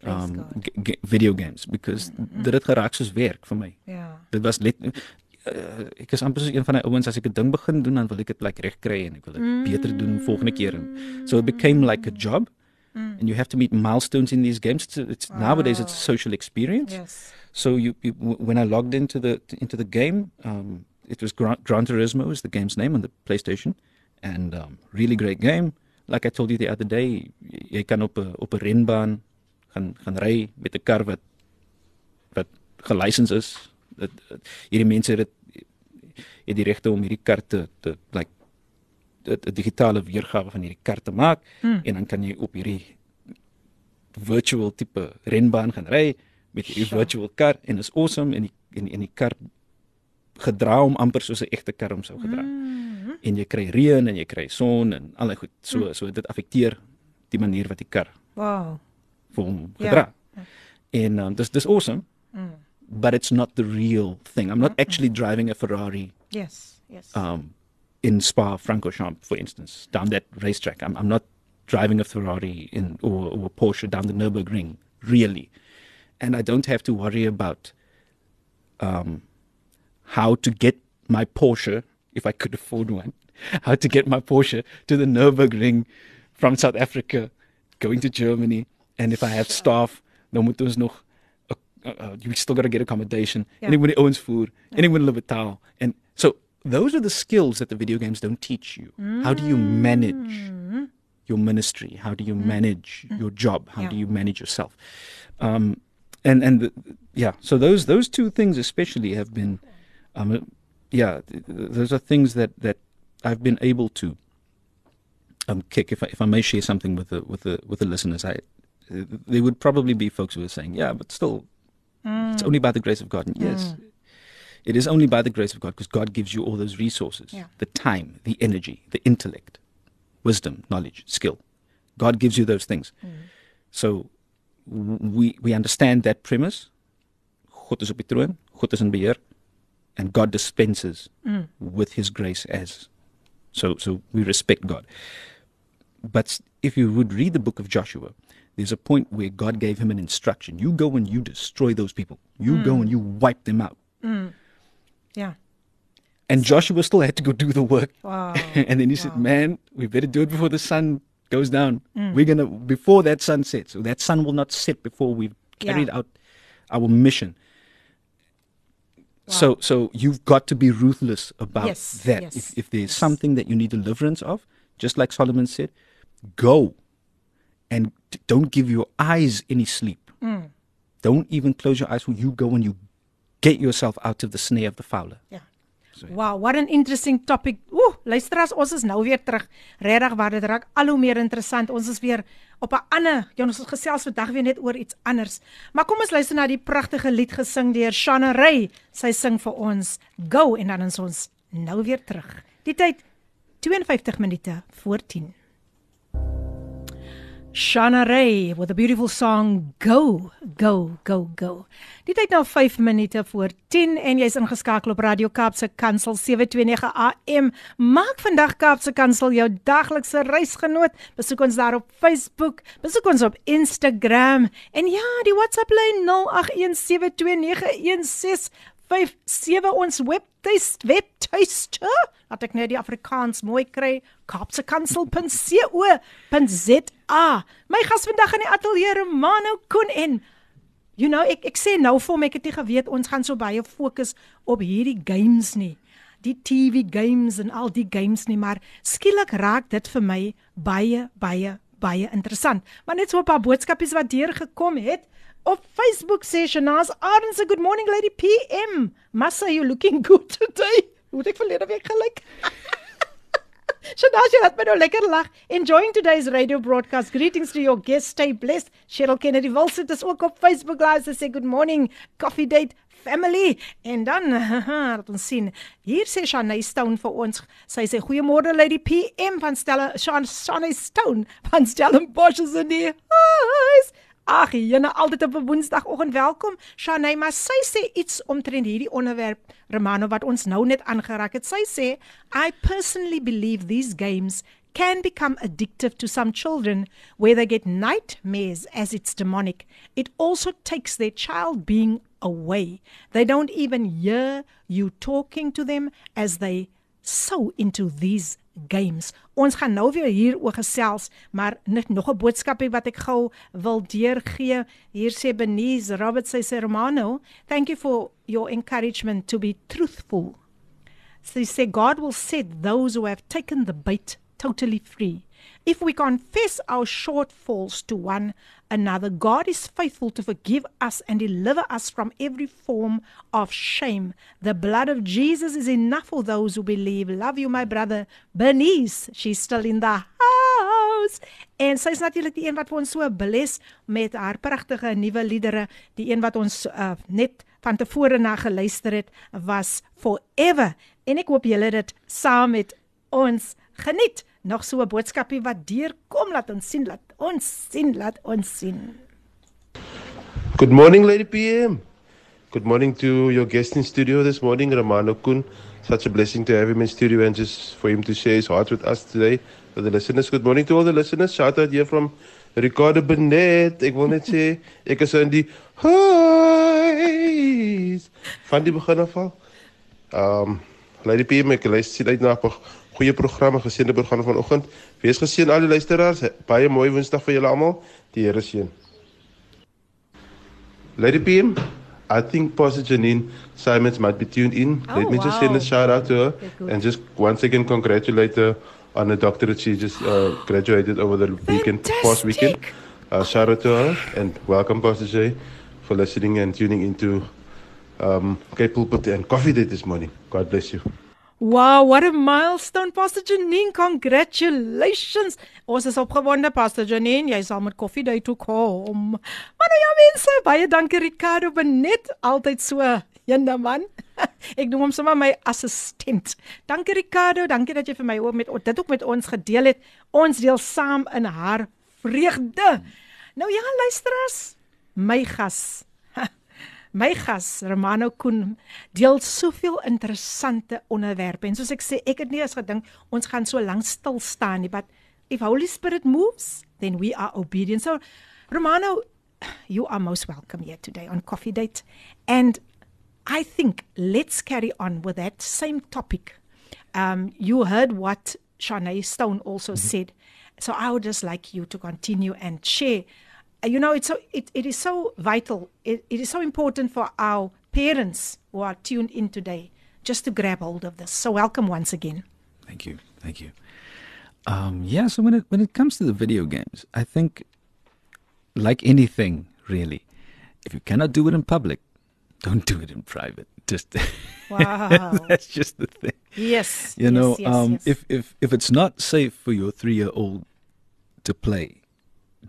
Um, g- g- video games because dit het geraak soos werk vir my. Ja. Dit was let uh, ek is amper soos een van die ouens as ek 'n ding begin doen dan wil ek dit like reg kry en ek wil dit beter doen volgende keer en so it became like a job and you have to meet milestones in these games. It's, it's nowadays it's a social experience. Yes. so you, you w- when I logged into the into the game um it was Gran, Gran Turismo is the game's name on the PlayStation. And um really great game. Like I told you the other day jy kan op 'n op 'n renbaan gaan gaan ry met 'n kar wat wat gelisens is. Dat dat- hierdie mense het het die regte om hierdie kar te te like 'n digitale weergawe van hierdie kar te maak Hmm. en dan kan jy op hierdie virtual tipe renbaan gaan ry met hierdie Sure. virtual kar en is awesome en die en, en die kar gedra hom amper soos 'n egte kar hom sou gedra. Mm. En jy kry reën en jy kry son en al die goed. So so dit affekteer die manier wat die kar Wow. vir hom Ja. gedra. En um, dis dis awesome, Mm. but it's not the real thing. I'm not actually driving a Ferrari Yes. Yes. um, in Spa Francorchamps, for instance, down that racetrack. I'm, I'm not driving a Ferrari in or, or a Porsche down the Nurburgring, really, and I don't have to worry about um, how to get my Porsche if I could afford one. How to get my Porsche to the Nurburgring from South Africa, going to Germany, and if I have staff, dan moet ons nog. Uh, uh, you still got to get accommodation. Ja. En ek moet die ouens voer. En ek moet hulle betaal. And so those are the skills that the video games don't teach you. How do you manage your ministry? How do you manage your job? How Yeah. do you manage yourself? Um, and and the, yeah, so those those two things especially have been, um, yeah, th- th- those are things that that I've been able to um, kick. If I, if I may share something with the with the with the listeners, I there would probably be folks who are saying, yeah, but still, it's only by the grace of God. And yes, it is only by the grace of God because God gives you all those resources Yeah. the time, the energy, the intellect, wisdom, knowledge, skill. God gives you those things. Mm. So we, we understand that premise. God is op die troon, God is in beheer, and God dispenses mm. with his grace as. So, so we respect God. But if you would read the book of Joshua, there's a point where God gave him an instruction. You go and you destroy those people. You go mm. and you wipe them out. Yeah. And Joshua still had to go do the work. Wow. and then he said, Man, we better do it before the sun goes down. We're going to, before that sun sets. So that sun will not set before we've Yeah. carried out our mission. So so you've got to be ruthless about Yes, that. yes, if if there's yes. something that you need deliverance of, just like Solomon said, go and don't give your eyes any sleep. Mm. Don't even close your eyes when you go and you get yourself out of the snare of the fowler. Ja. Wow, what an interesting topic. Ooh, luisteraars, ons is nou weer terug. Regtig waar dit raak al hoe meer interessant. Ons is weer op 'n ander, ja, ons gesels vandag weer net oor iets anders. Maar kom ons luister na die pragtige lied gesing deur Shanna Ray. Sy sing vir ons Go en dan is ons nou weer terug. Die tyd 52 minute voor 10. Shana Ray with a beautiful song Go Go Go Go. Dit het nou 5 minute voor 10 en jy's ingeskakel op Radio Kaapse Kansel 729 AM. Maak vandag Kaapse Kansel jou daglikse reisgenoot. Besoek ons daar op Facebook, besoek ons op Instagram en ja, die WhatsApp lyn 0817291657 ons webtuist webtuiste. Laat ek net die Afrikaans mooi kry. kapsekansel.co.za. My gas vandag in die ateljee Romano Koen en you know ek ek sê nou vir hom ek het nie geweet ons gaan so baie fokus op hierdie games nie. Die TV games en al die games nie, maar skielik raak dit vir my baie baie baie interessant. Maar net so 'n paar boodskapies wat deurgekom het. Op Facebook sê Shanaz Arends, good morning lady PM. Massa you looking good today. Hoe het ek verlede week gelyk? Shanaz, jy laat my nou lekker lag. Enjoying today's radio broadcast. Greetings to your guests. Stay blessed. Cheryl Kennedy Wilson is ook op Facebook live. Sy sê good morning. Coffee date family. En dan laat ons sien. Hier sê Shanay Stone vir ons. Sy sê goeiemôre lady PM van Stella Shan Shanay Stone van Stellenbosch is in die huis. Ag, jene altyd op 'n Woensdagoggend welkom. Shanay, maar sy sê iets omtrent hierdie onderwerp Romano wat ons nou net aangeraak het. Sy sê, "I personally believe these games can become addictive to some children where they get nightmares as it's demonic. It also takes their child being away. They don't even hear you talking to them as they so into these games. Ons gaan nou weer hier oor gesels, maar net nog 'n boodskapie wat ek gou wil deurgee. Hier sê Benize Robert sê sê Romano, thank you for your encouragement to be truthful. So he said, God will set those who have taken the bait totally free. If we confess our shortfalls to one another, God is faithful to forgive us and deliver us from every form of shame. The blood of Jesus is enough for those who believe. Love you, my brother. Bernice, she's still in the house. En sy is natuurlik die een wat vir ons so bless met haar pragtige nuwe liedere. Die een wat ons uh, net van tevore na geluister het was Forever. En ek hoop julle dit saam met ons geniet. Nog so 'n boodskapie wat deurkom laat ons sien, laat ons sien, laat ons sien. Good morning, Lady PM. Good morning to your guest in studio this morning, Romano Kun. Such a blessing to have him in studio and just for him to share his heart with us today. For the listeners, good morning to all the listeners. Shout out here from Ricardo Benet. Ek wil net sê ek is in die highs van die begin af al. Um Lady PM, ek luister uit na 'n goeie programme, geseënde programme vanoggend. Wees geseën al die luisteraars. Baie mooi Woensdag vir julle almal. Die Here seën. Lady PM, I think Pastor Janine Simons might be tuned in. Oh, Let me just send wow. a shout out to her Okay, and just once again congratulate her on the doctorate she just uh, graduated over the weekend, past weekend. Uh, shout out to her and welcome Pastor Jay for listening and tuning into um, Cape Pulpit and Coffee Date this morning. God bless you. Wow, what a milestone Pastor Janine. Congratulations. Ons is opgewonde Pastor Janine, jy sal met koffie daai toe kom. Maar nou ja mense, baie dankie Ricardo Benet, altyd so jende man. Ek noem hom sommer my assistent. Dankie Ricardo, dankie dat jy vir my ook met dit ook met ons gedeel het. Ons deel saam in haar vreugde. Nou ja, luisteraars, my gas My gas, Romano Koen, deel soveel interessante onderwerpe. En soos ek sê, ek het nie eens gedink ons gaan so lank stil staan nie, but if Holy Spirit moves, then we are obedient. So, Romano, you are most welcome here today on Coffee Date. And I think let's carry on with that same topic. Um, you heard what Shanae Stone also said. So I would just like you to continue and share. You know, it's so it, it is so vital. It, it is so important for our parents who are tuned in today just to grab hold of this. So welcome once again. Thank you. Thank you. Um, yeah, so when it when it comes to the video games, I think like anything really, if you cannot do it in public, don't do it in private. Just Wow. that's just the thing. yes. You know, yes, yes, um, yes. if if if it's not safe for your three year old to play,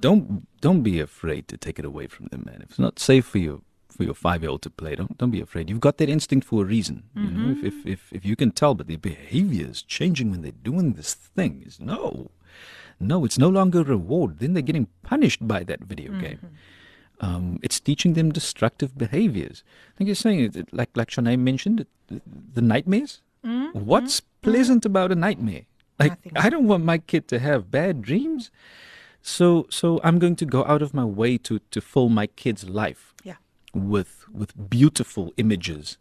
don't don't be afraid to take it away from them, man. If it's not safe for your for your five year old to play, don't don't be afraid. You've got that instinct for a reason. You know, if, mm-hmm. if if if you can tell, but their behavior is changing when they're doing this thing, is no, no, it's no longer a reward. Then they're getting punished by that video mm-hmm. game. Um, it's teaching them destructive behaviors. I think you're saying it, like like Shanae mentioned, the, the nightmares. Mm-hmm. What's pleasant about a nightmare? Like Nothing. I don't want my kid to have bad dreams. So so I'm going to go out of my way to to fill my kid's life yeah. with with beautiful images,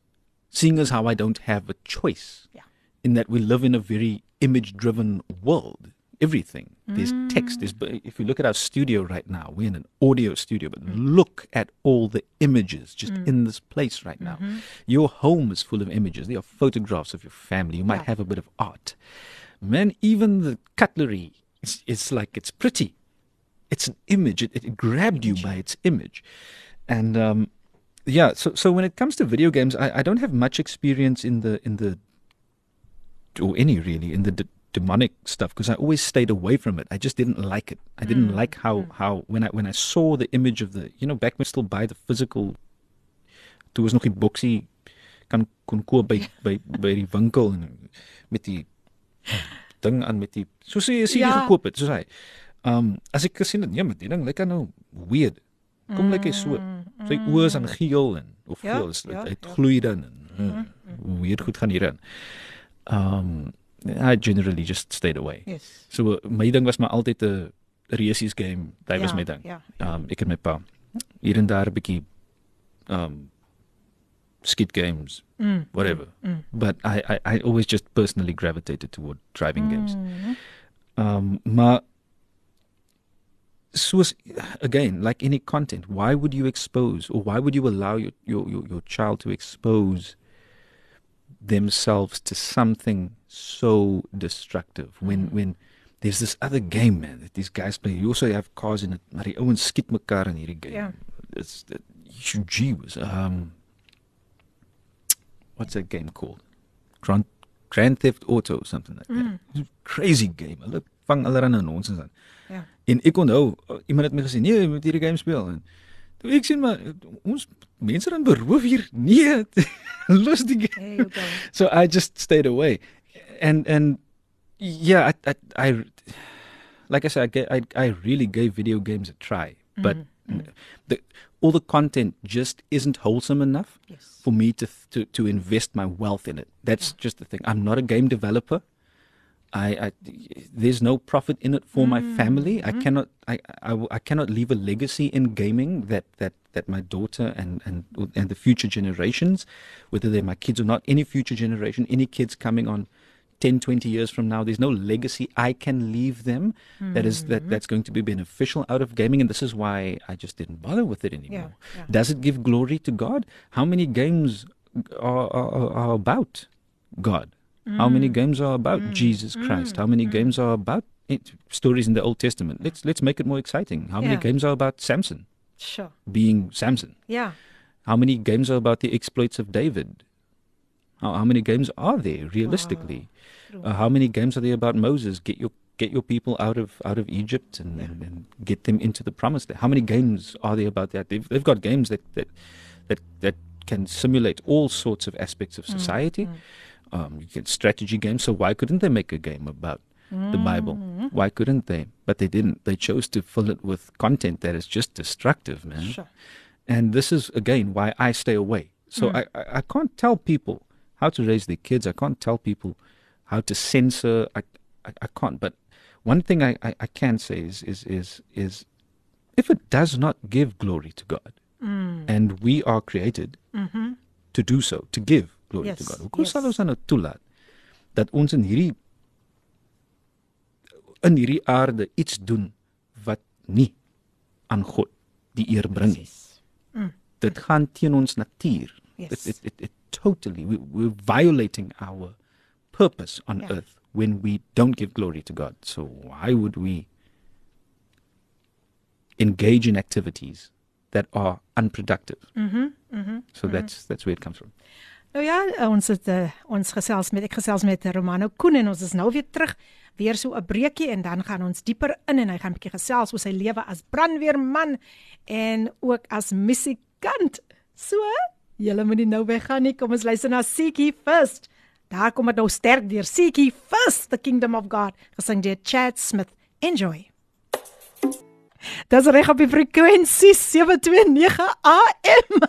seeing as how I don't have a choice. Yeah. In that we live in a very image driven world. Everything. There's text. There's mm. but if you look at our studio right now, we're in an audio studio, but mm. look at all the images just mm. in this place right now. Mm-hmm. Your home is full of images. There are photographs of your family. You might Yeah. have a bit of art. Man, even the cutlery is it's like it's pretty it's an image. It, it grabbed you by its image, and um, yeah. So so when it comes to video games, I, I don't have much experience in the in the or any really in the d- demonic stuff because I always stayed away from it. I just didn't like it. I didn't mm, like how mm. how when I when I saw the image of the you know back when I still buy the physical. Toe was nog die kan kon koop by by by die winkel en met die eh, ding aan met die soos jy sien Ja. gekoop het soos hy. Um as ek gesien het, nee, maar die ding lyk nou weird. Kom lyk hy so. Sy oë is aan geel en of Ja, geel is dit ja, uit ja. gloei dan en uh, weird goed gaan hierin. Um I generally just stayed away. Yes. So my ding was maar altyd 'n resies game. Dit was Ja, my ding. ja, Um ek en my pa hier en daar 'n bietjie um skit games, Mm. whatever. But I, I I always just personally gravitated toward driving games. Um maar soos again like any content why would you expose or why would you allow your your your, your child to expose themselves to something so destructive when when there's this other game man that these guys play? You also have cars in it maar die ouens skiet mekaar in hierdie game. Ja. it's it, gee was um what's that game called? Grand Grand Theft Auto something like that. Crazy game. Hulle vang allerlei nonsens aan Ja. En ek onthou uh, iemand het my gesê, "Nee, jy moet hierdie game speel." En toe ek sien maar uh, ons mense dan beroof hier. Nee, los die game. You go. So I just stayed away. And and yeah, I I, I like I said I, I I really gave video games a try, but the all the content just isn't wholesome enough Yes. for me to to to invest my wealth in it. That's just the thing. I'm not a game developer. I, I there's no profit in it for my mm, family. I mm-hmm. cannot I, I I cannot leave a legacy in gaming that that that my daughter and and and the future generations, whether they're my kids or not, any future generation, any kids coming on 10 20 years from now there's no legacy I can leave them that is that mm-hmm. that's going to be beneficial out of gaming and this is why I just didn't bother with it anymore. yeah. Does it give glory to God? How many games are, are, are about God? How many mm. games are about mm. Jesus Christ? How many mm. games are about it, stories in the Old Testament? Let's let's make it more exciting. How many games are about Samson Sure. being Samson? Yeah. How many games are about the exploits of David? How, how many games are there realistically? Uh, how many games are there about Moses? Get your get your people out of out of Egypt and, and, and get them into the promised land. How many games are there about that? They've they've got games that that that, that can simulate all sorts of aspects of society. Um, you get strategy games. So why couldn't they make a game about the Bible? Mm-hmm. Why couldn't they? But they didn't. They chose to fill it with content that is just destructive, man. Sure. And this is again why I stay away. So mm. I, I, I can't tell people how to raise their kids. I can't tell people how to censor. I, I, I can't. But one thing I, I, I can say is, is is is if it does not give glory to God, mm. and we are created mm-hmm. to do so, to give glory to God. Hoekom sal yes. ons dan nou toelaat dat ons in hierdie in hierdie aarde iets doen wat nie aan God die eer bring nie? Presies. dit gaan teen ons natuur. Yes. It, it, it, it totally, we, we're violating our purpose on Yeah. earth when we don't give glory to God. So why would we engage in activities that are unproductive? Mm-hmm, mm-hmm, so that's that's where it comes from. Nou ja, ons het uh, ons gesels met ek gesels met Romano Koen en ons is nou weer terug weer so 'n breekie en dan gaan ons dieper in en hy gaan 'n bietjie gesels oor sy lewe as brandweerman en ook as musikant. So, julle moenie nou weggaan nie. Kom ons luister na Seek Ye First. Daar kom dit nou sterk deur Seek Ye First the Kingdom of God gesing deur Chad Smith. Enjoy. Dis reg op die frekwensie 729 AM.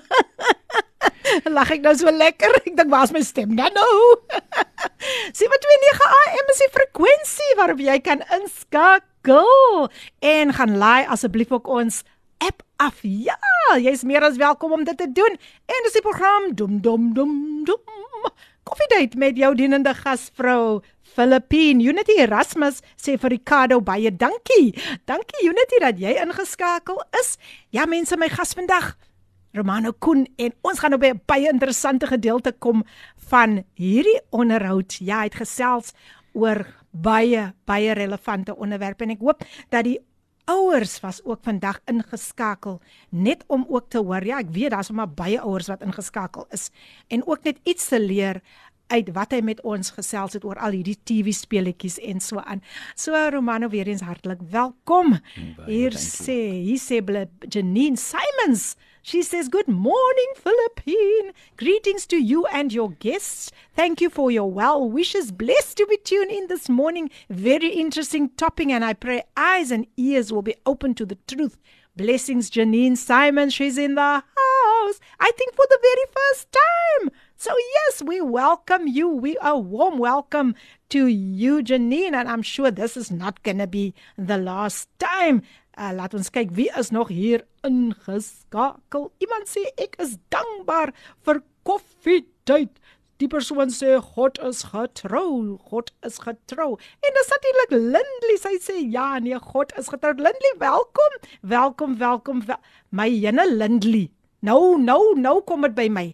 Lag ek nou so lekker. Ek dink waar's my stem nou nou? 729 AM is die frekwensie waarop jy kan inskakel en gaan laai asseblief ook ons app af. Ja, jy's meer as welkom om dit te doen. En dis die program Dum Dum Dum Dum. Koffiedייט met jou dienende gasvrou Filippine Unity Erasmus sê vir Ricardo baie dankie. Dankie Unity dat jy ingeskakel is. Ja mense, my gas vandag Romano Koen en ons gaan nou by 'n baie interessante gedeelte kom van hierdie onderhoud. Ja, hy het gesels oor baie baie relevante onderwerpe en ek hoop dat die ouers was ook vandag ingeskakel net om ook te hoor. Ja, ek weet daar's maar baie ouers wat ingeskakel is en ook net iets te leer uit wat hy met ons gesels het oor al hierdie TV speletjies en so aan. So Romano weer eens hartlik welkom. Hier sê, hier sê bly Janine Simons. She says, Good morning, Philippine. Greetings to you and your guests. Thank you for your well wishes. Blessed to be tuned in this morning. Very interesting topic, and I pray eyes and ears will be open to the truth. Blessings, Janine Simon. She's in the house. I think for the very first time. So, yes, we welcome you. We a warm welcome to you, Janine. And I'm sure this is not going to be the last time. Uh, laat ons kyk wie is nog hier ingeskakel. Iemand sê ek is dankbaar vir koffietyd. Die persoon sê God is getrou, God is getrou. En dis natuurlik Lindley, sy sê ja, nee, God is getrou. Lindley, welkom. Welkom, welkom. Wel my jene Lindley. Nou, nou, nou kom dit by my.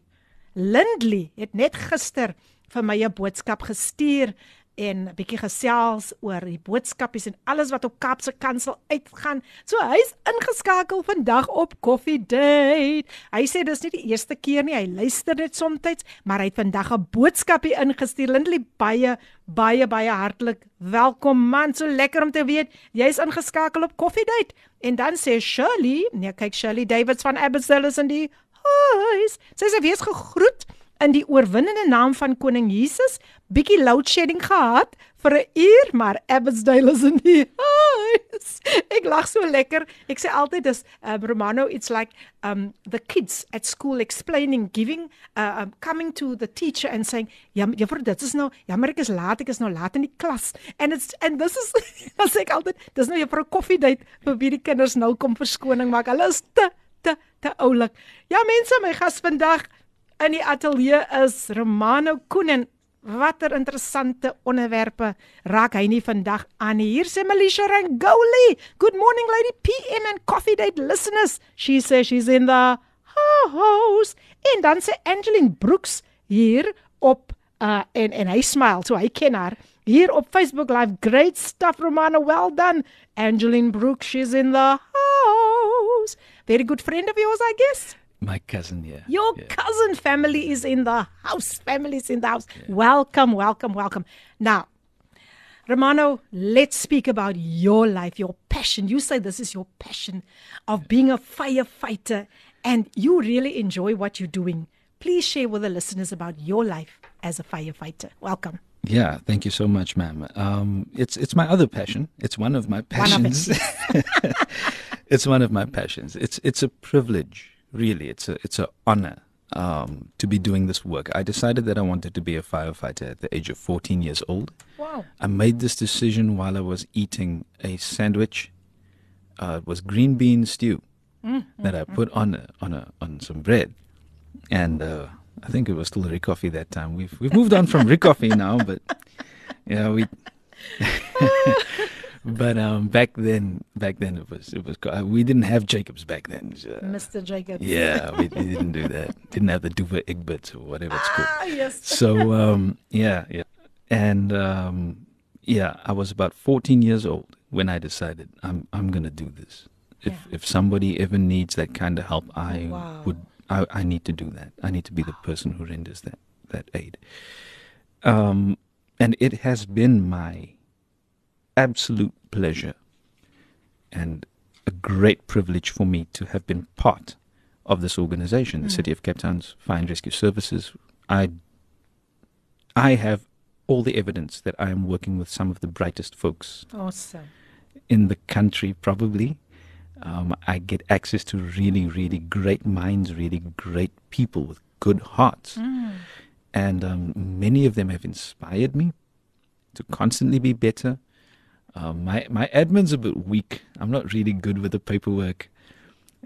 Lindley het net gister vir my 'n boodskap gestuur en 'n bietjie gesels oor die boodskapies en alles wat op Kaapse Kansel uitgaan. So hy's ingeskakel vandag op Coffee Date. Hy sê dis nie die eerste keer nie, hy luister net soms, maar hy het vandag 'n boodskapie ingestuur. Lindley baie baie baie hartlik welkom man. So lekker om te weet jy's ingeskakel op Coffee Date. En dan sê Shirley, nee kyk Shirley Davids van Abbotsdale is in die huis. Sy sê wees gegroet in die oorwinnende naam van koning Jesus. Bietjie load shedding gehad vir 'n uur, maar Abbotsdale is in die huis. Ek lag so lekker. Ek sê altyd dis um, Romano it's like um the kids at school explaining giving uh um, coming to the teacher and saying ja juffrou dit is nou jammer ek is laat ek is nou laat in die klas and it's and this is as ek altyd dis nou juffrou koffiedייט vir wie die kinders nou kom verskoning maak. Hulle is te te oulik. Ja mense, my gas vandag in die ateljee is Romano Koenen. Watter interessante onderwerpe raak hy nie vandag aan nie. Hier sê Melisha Rangoli. Good morning lady PM and coffee date listeners. She says she's in the house. En dan sê Angeline Brooks hier op uh en en hy smile so hy ken haar hier op Facebook live. Great stuff Romano. Well done. Angeline Brooks, she's in the house. Very good friend of yours, I guess. My cousin, yeah. Your yeah. cousin family is in the house. Family is in the house. Welcome, welcome, welcome. Now, Romano, let's speak about your life, your passion. You say this is your passion of being a firefighter, and you really enjoy what you're doing. Please share with the listeners about your life as a firefighter. Welcome. Yeah, thank you so much, ma'am. Um, it's it's my other passion. It's one of my One of passions. it's one of my passions. It's it's a privilege, really. It's a it's a honor um, to be doing this work. I decided that I wanted to be a firefighter at the age of 14 years old. Wow. I made this decision while I was eating a sandwich. Uh, it was green bean stew that I put on a, on a on some bread, and uh, I think it was still Ricoffy that time. We've we've moved on from Ricoffy now, but yeah, we but um, back then, back then it was it was we didn't have Jacobs back then. Uh, Mr. Jacobs. yeah, we, we didn't do that. Didn't have the Douwe Egberts or whatever it's called. Ah, yes. So um, yeah, yeah, and um, yeah, I was about 14 years old when I decided I'm I'm gonna do this. If Yeah. if somebody ever needs that kind of help, I Wow. would. I, I need to do that. I need to be the person who renders that that aid. Um, and it has been my absolute pleasure and a great privilege for me to have been part of this organization, the City of Cape Town's Fire and Rescue Services. I I have all the evidence that I am working with some of the brightest folks Awesome. in the country, probably. Um, I get access to really, really great minds, really great people with good hearts. And um, many of them have inspired me to constantly be better. Um, my, my admin's a bit weak. I'm not really good with the paperwork.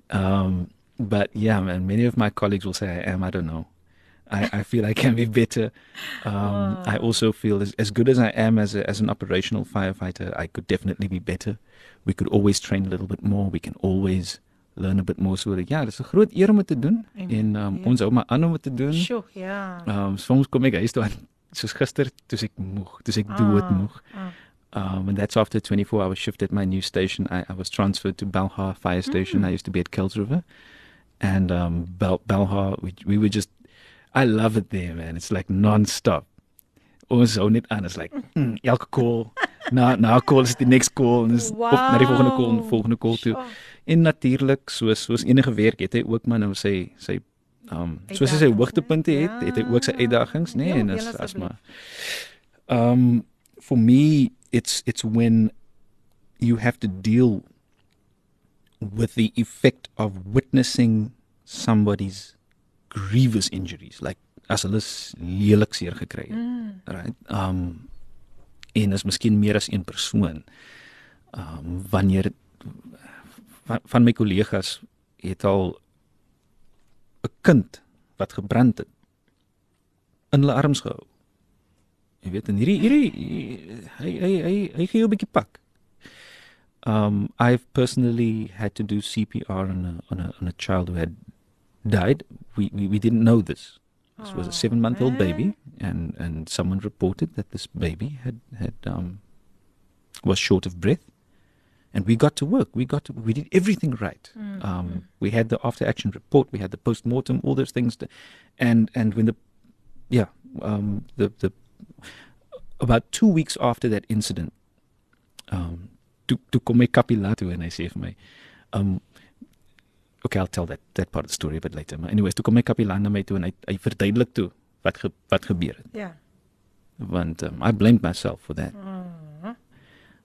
Um, but yeah, man, many of my colleagues will say I am. I don't know. I, I feel I can be better. Um, I also feel as, as good as I am as, a, as an operational firefighter, I could definitely be better. We could always train a little bit more. We can always learn a bit more. So ja, dis 'n groot eer om dit te doen en um, ons hou maar aan om dit te doen. Sjoe, ja. Um, soms kom ek huis toe aan soos gister, toe ek moeg, toe ek doodmoeg. ah. Um, and that's after a 24 hour shift at my new station. I, I was transferred to Belhar Fire Station. I used to be at Kuils River. And um, Bel- Belhar, we, we were just, I love it there, man. It's like non stop. Ons hou net aan. It's like, mm, elke call, na, na call is die next call. En is op na die volgende call en volgende call toe. Sjoe. En natuurlik, soos, soos enige werk, het hy ook maar nou sy, sy um, soos hy sy hoogtepunte het, het hy ook sy Ja. uitdagings, nee, Deel en as, as maar um, for me, it's it's when you have to deal with the effect of witnessing somebody's grievous injuries, like as hulle lelik seer gekry het, Mm. right? Um, en is miskien meer as een persoon. Um, wanneer van, van my kollegas het al 'n kind wat gebrand het in hulle arms gehou. Jy weet en hierdie hierdie hy hy hy hy gee jou 'n bietjie pak. Um I've personally had to do CPR on a on a on a child who had died. We we, we didn't know this. This was a 7-month-old baby and and someone reported that this baby had had um was short of breath. And we got to work. We got to, we did everything right. Um, we had the after action report. We had the post mortem. All those things. that- And and when the yeah um, the the about two weeks after that incident, um, toe toe kom my kapila toe en hy my, um, okay, I'll tell that that part of the story a bit later. Maar anyways, toe kom my kapila na my toe en hy hy verduidelik toe wat ge, wat gebeur het. Ja. Want um, I blamed myself for that.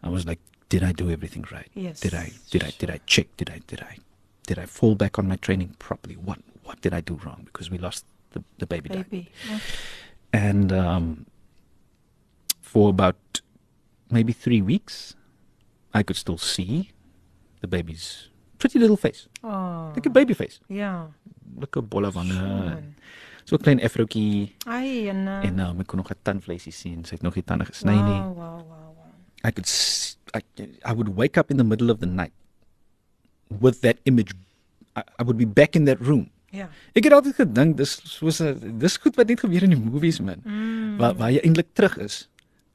I was like, did I do everything right? Yes. Did I did I did I check? Did I did I did I fall back on my training properly? What what did I do wrong? Because we lost the the baby. Baby. Ja. And um, for about maybe three weeks, I could still see the baby's pretty little face, Oh. like a baby face, Ja. like a bolle wange, so 'n klein afrootjie. Ai en uh, En um, ek kon nog 'n tandvleisie sien. Sy het nog nie tande gesny nie. Wow, wow, wow, wow. I could I, I would wake up in the middle of the night with that image. I, I would be back in that room. Ja. Ek het altyd gedink dis soos 'n dis goed wat net gebeur in die movies man. Mm. Waar waar jy eintlik terug is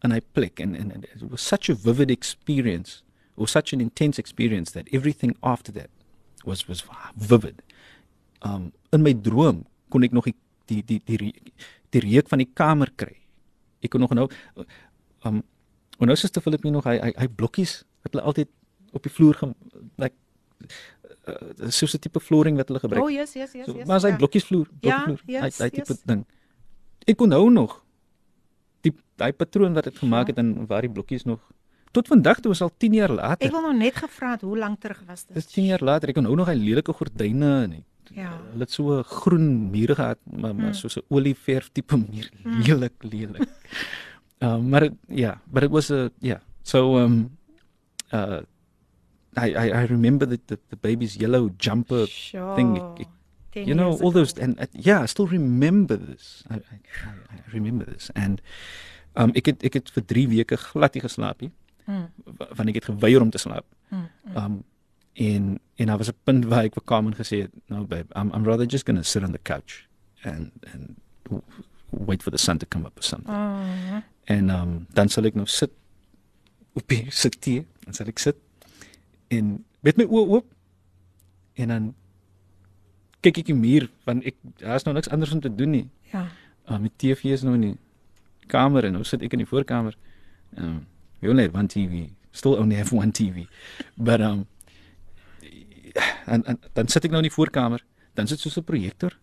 in hy plek en and, and it was such a vivid experience or such an intense experience that everything after that was was vivid. Um in my droom kon ek nog die die die die, die reuk van die kamer kry. Ek kon nog nou um en nou sister Philip nog hy hy, hy blokkies wat hulle altyd op die vloer ge like uh, soos 'n tipe flooring wat hulle gebruik. Oh yes, yes, yes, So, yes. maar as hy ja. blokkies vloer, Ja, blokkies vloer, hy yes, hy tipe yes. ding. Ek onthou nog die daai patroon wat dit gemaak Ja. het en waar die blokkies nog tot vandag toe is al 10 jaar later. Ek wil nog net gevra het hoe lank terug was dit? Dis 10 jaar later. Ek onthou nog hy lelike gordyne en Ja. hulle het so groen mure gehad, maar, maar Mm. so 'n olieverf tipe muur. Lelik, lelik. um maar it- yeah, but it was a yeah. So um uh I I, I remember the, the the baby's yellow jumper Sure. thing. Ek- ek- 10 you know years all those ago. and uh, yeah i still remember this I, I i remember this and um ek het ek het vir 3 weke glad nie geslaap nie Mm. wa- want ek het geweier om te slaap. Mm. Um en en daar was 'n punt waar ek vir Carmen gesê het, "No babe, I'm I'm rather just going to sit on the couch and and wait for the sun to come up or something." Oh. En um dan sal ek nou sit op die sitjie, dan sal ek sit en met my oë oop en dan kyk ek die muur want ek daar's nou niks anders om te doen nie. Ja. Uh, met TV is nou in die kamer en nou sit ek in die voorkamer. Um we only have one TV. Still only have one TV. But um en, en dan sit ek nou in die voorkamer, dan sit so 'n projektor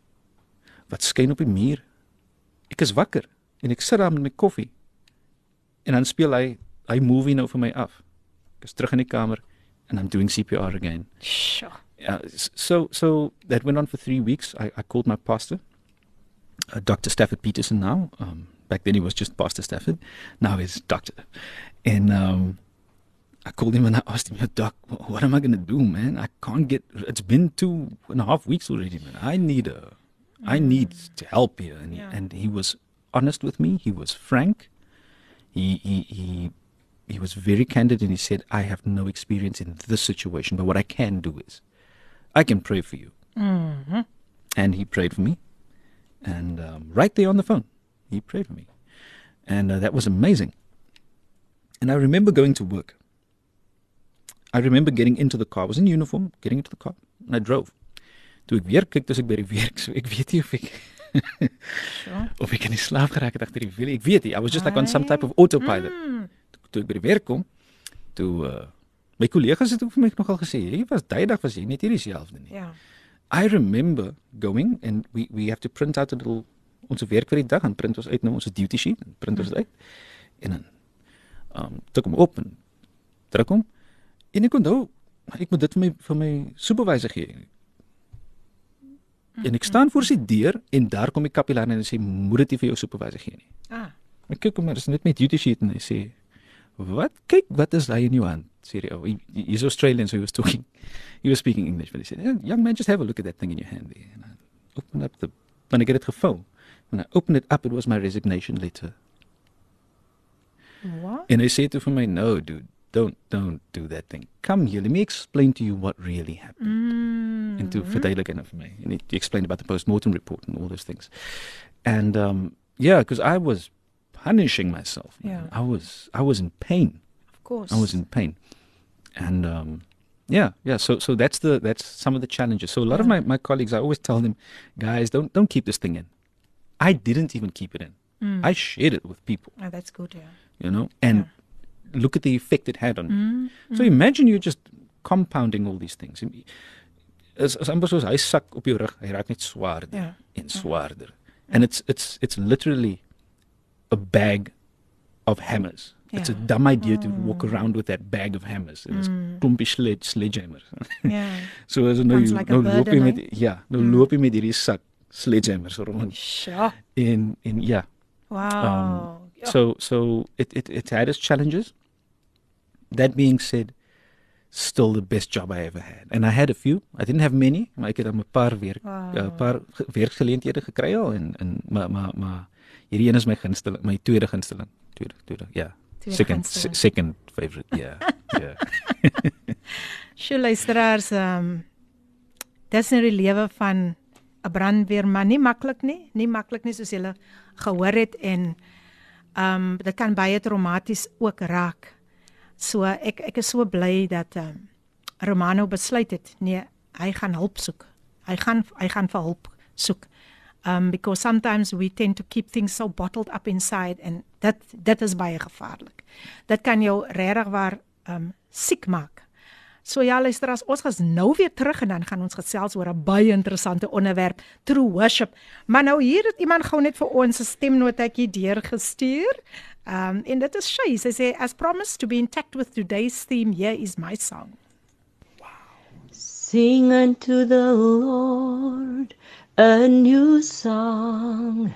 wat skyn op die muur. Ek is wakker en ek sit daar met my koffie. En dan speel hy hy movie nou vir my af. Ek is terug in die kamer and I'm doing CPR again. Sjoe. Yeah, so so that went on for three weeks. I, I called my pastor, uh, Dr. Stafford Peterson. Now, um, back then he was just Pastor Stafford. Now he's Doctor, and um, I called him and I asked him, "Yo, Doc, what am I gonna do, man? I can't get. It's been two and a half weeks already, man. I need a, I need to help here." And Yeah. he, and he was honest with me. He was frank. He he he. He was very candid and he said, I have no experience in this situation, but what I can do is I can pray for you. Mhm. And he prayed for me. And um, right there on the phone, he prayed for me. And uh, that was amazing. And I remember going to work. I remember getting into the car. I was in uniform, getting into the car, and I drove. Toe ek weer kyk, dis ek by die werk, so ek weet nie of ek Sure. of ek in die slaap geraak het agter die wiel. Ek weet nie. I was just like on some type of autopilot. Mm. Toe ek by die werk kom, toe uh, my kollegas het ook vir my nogal gesê, "Jy was dag was jy net hier dieselfde nie." Ja. I remember going and we we have to print out a little ons werk vir die dag en print ons uit nou ons duty sheet en print ons dit uit. En dan um druk hom op en druk hom. En ek onthou ek moet dit vir my vir my supervisor gee. En ek staan voor sy deur en daar kom die kapelaar en hy sê moet dit nie vir jou supervisor gee nie. Ah. Ek kyk hom maar dis net met duty sheet en hy sê wat kyk wat is daai in jou hand? Sê oh he, he's Australian so he was talking he was speaking English but he said "Yeah, young man just have a look at that thing in your hand there. And I opened up the when I get it gevou. When I opened it up it was my resignation letter. En hy sê toe vir my no dude don't don't do that thing. Come here let me explain to you what really happened. Mm. and to verduidelik en vir my. And he, he explained about the post-mortem report and all those things. And um yeah, because I was punishing myself. man. Yeah. I was I was in pain. Of course. I was in pain. And um yeah, yeah. So so that's the that's some of the challenges. So a lot of my, my colleagues I always tell them, guys, don't don't keep this thing in. I didn't even keep it in. Mm. I shared it with people, Oh, that's good, yeah. you know, and look at the effect it had on me. Mm. So imagine you're just compounding all these things. As as amper soos hy sak op jou rug, hy raak net swaarder Ja. en swaarder. And it's it's it's literally a bag of hammers. It's a dumb idea to walk around with that bag of hammers. It's Mm. klompie sledge sledgehammers. Ja. so as nou like a nou loop jy met hè? ja, nou Mm. loop jy met hierdie sak sledgehammers rond. Sure. En en ja. Wow. Ja. So so it it it had its challenges. That being said, still the best job I ever had. And I had a few. I didn't have many, maar ek het dan 'n paar werk 'n Wow. uh, paar ge- werkgeleenthede gekry al en en maar maar maar hierdie een is my gunsteling, my tweede gunsteling. Tweede tweede ja. Second second favorite. Ja. Ja. Sjoe luisteraars, ehm um, dis nou die lewe van 'n brandweerman, nie maklik nie, nie maklik nie soos julle gehoor het en ehm um, dit kan baie traumaties ook raak. So ek ek is so bly dat ehm um, Romano besluit het nee, hy gaan hulp soek. Hy gaan hy gaan vir hulp soek. Um because sometimes we tend to keep things so bottled up inside and dit dit is baie gevaarlik. Dit kan jou regtig waar um siek maak. So ja, luister as ons gaan nou weer terug en dan gaan ons gesels oor 'n baie interessante onderwerp, true worship. Maar nou hier het iemand gou net vir ons 'n stemnotetjie deurgestuur. Um en dit is Shay. Sy sê as promised to be intact with today's theme, here is my song. Sing unto the Lord a new song.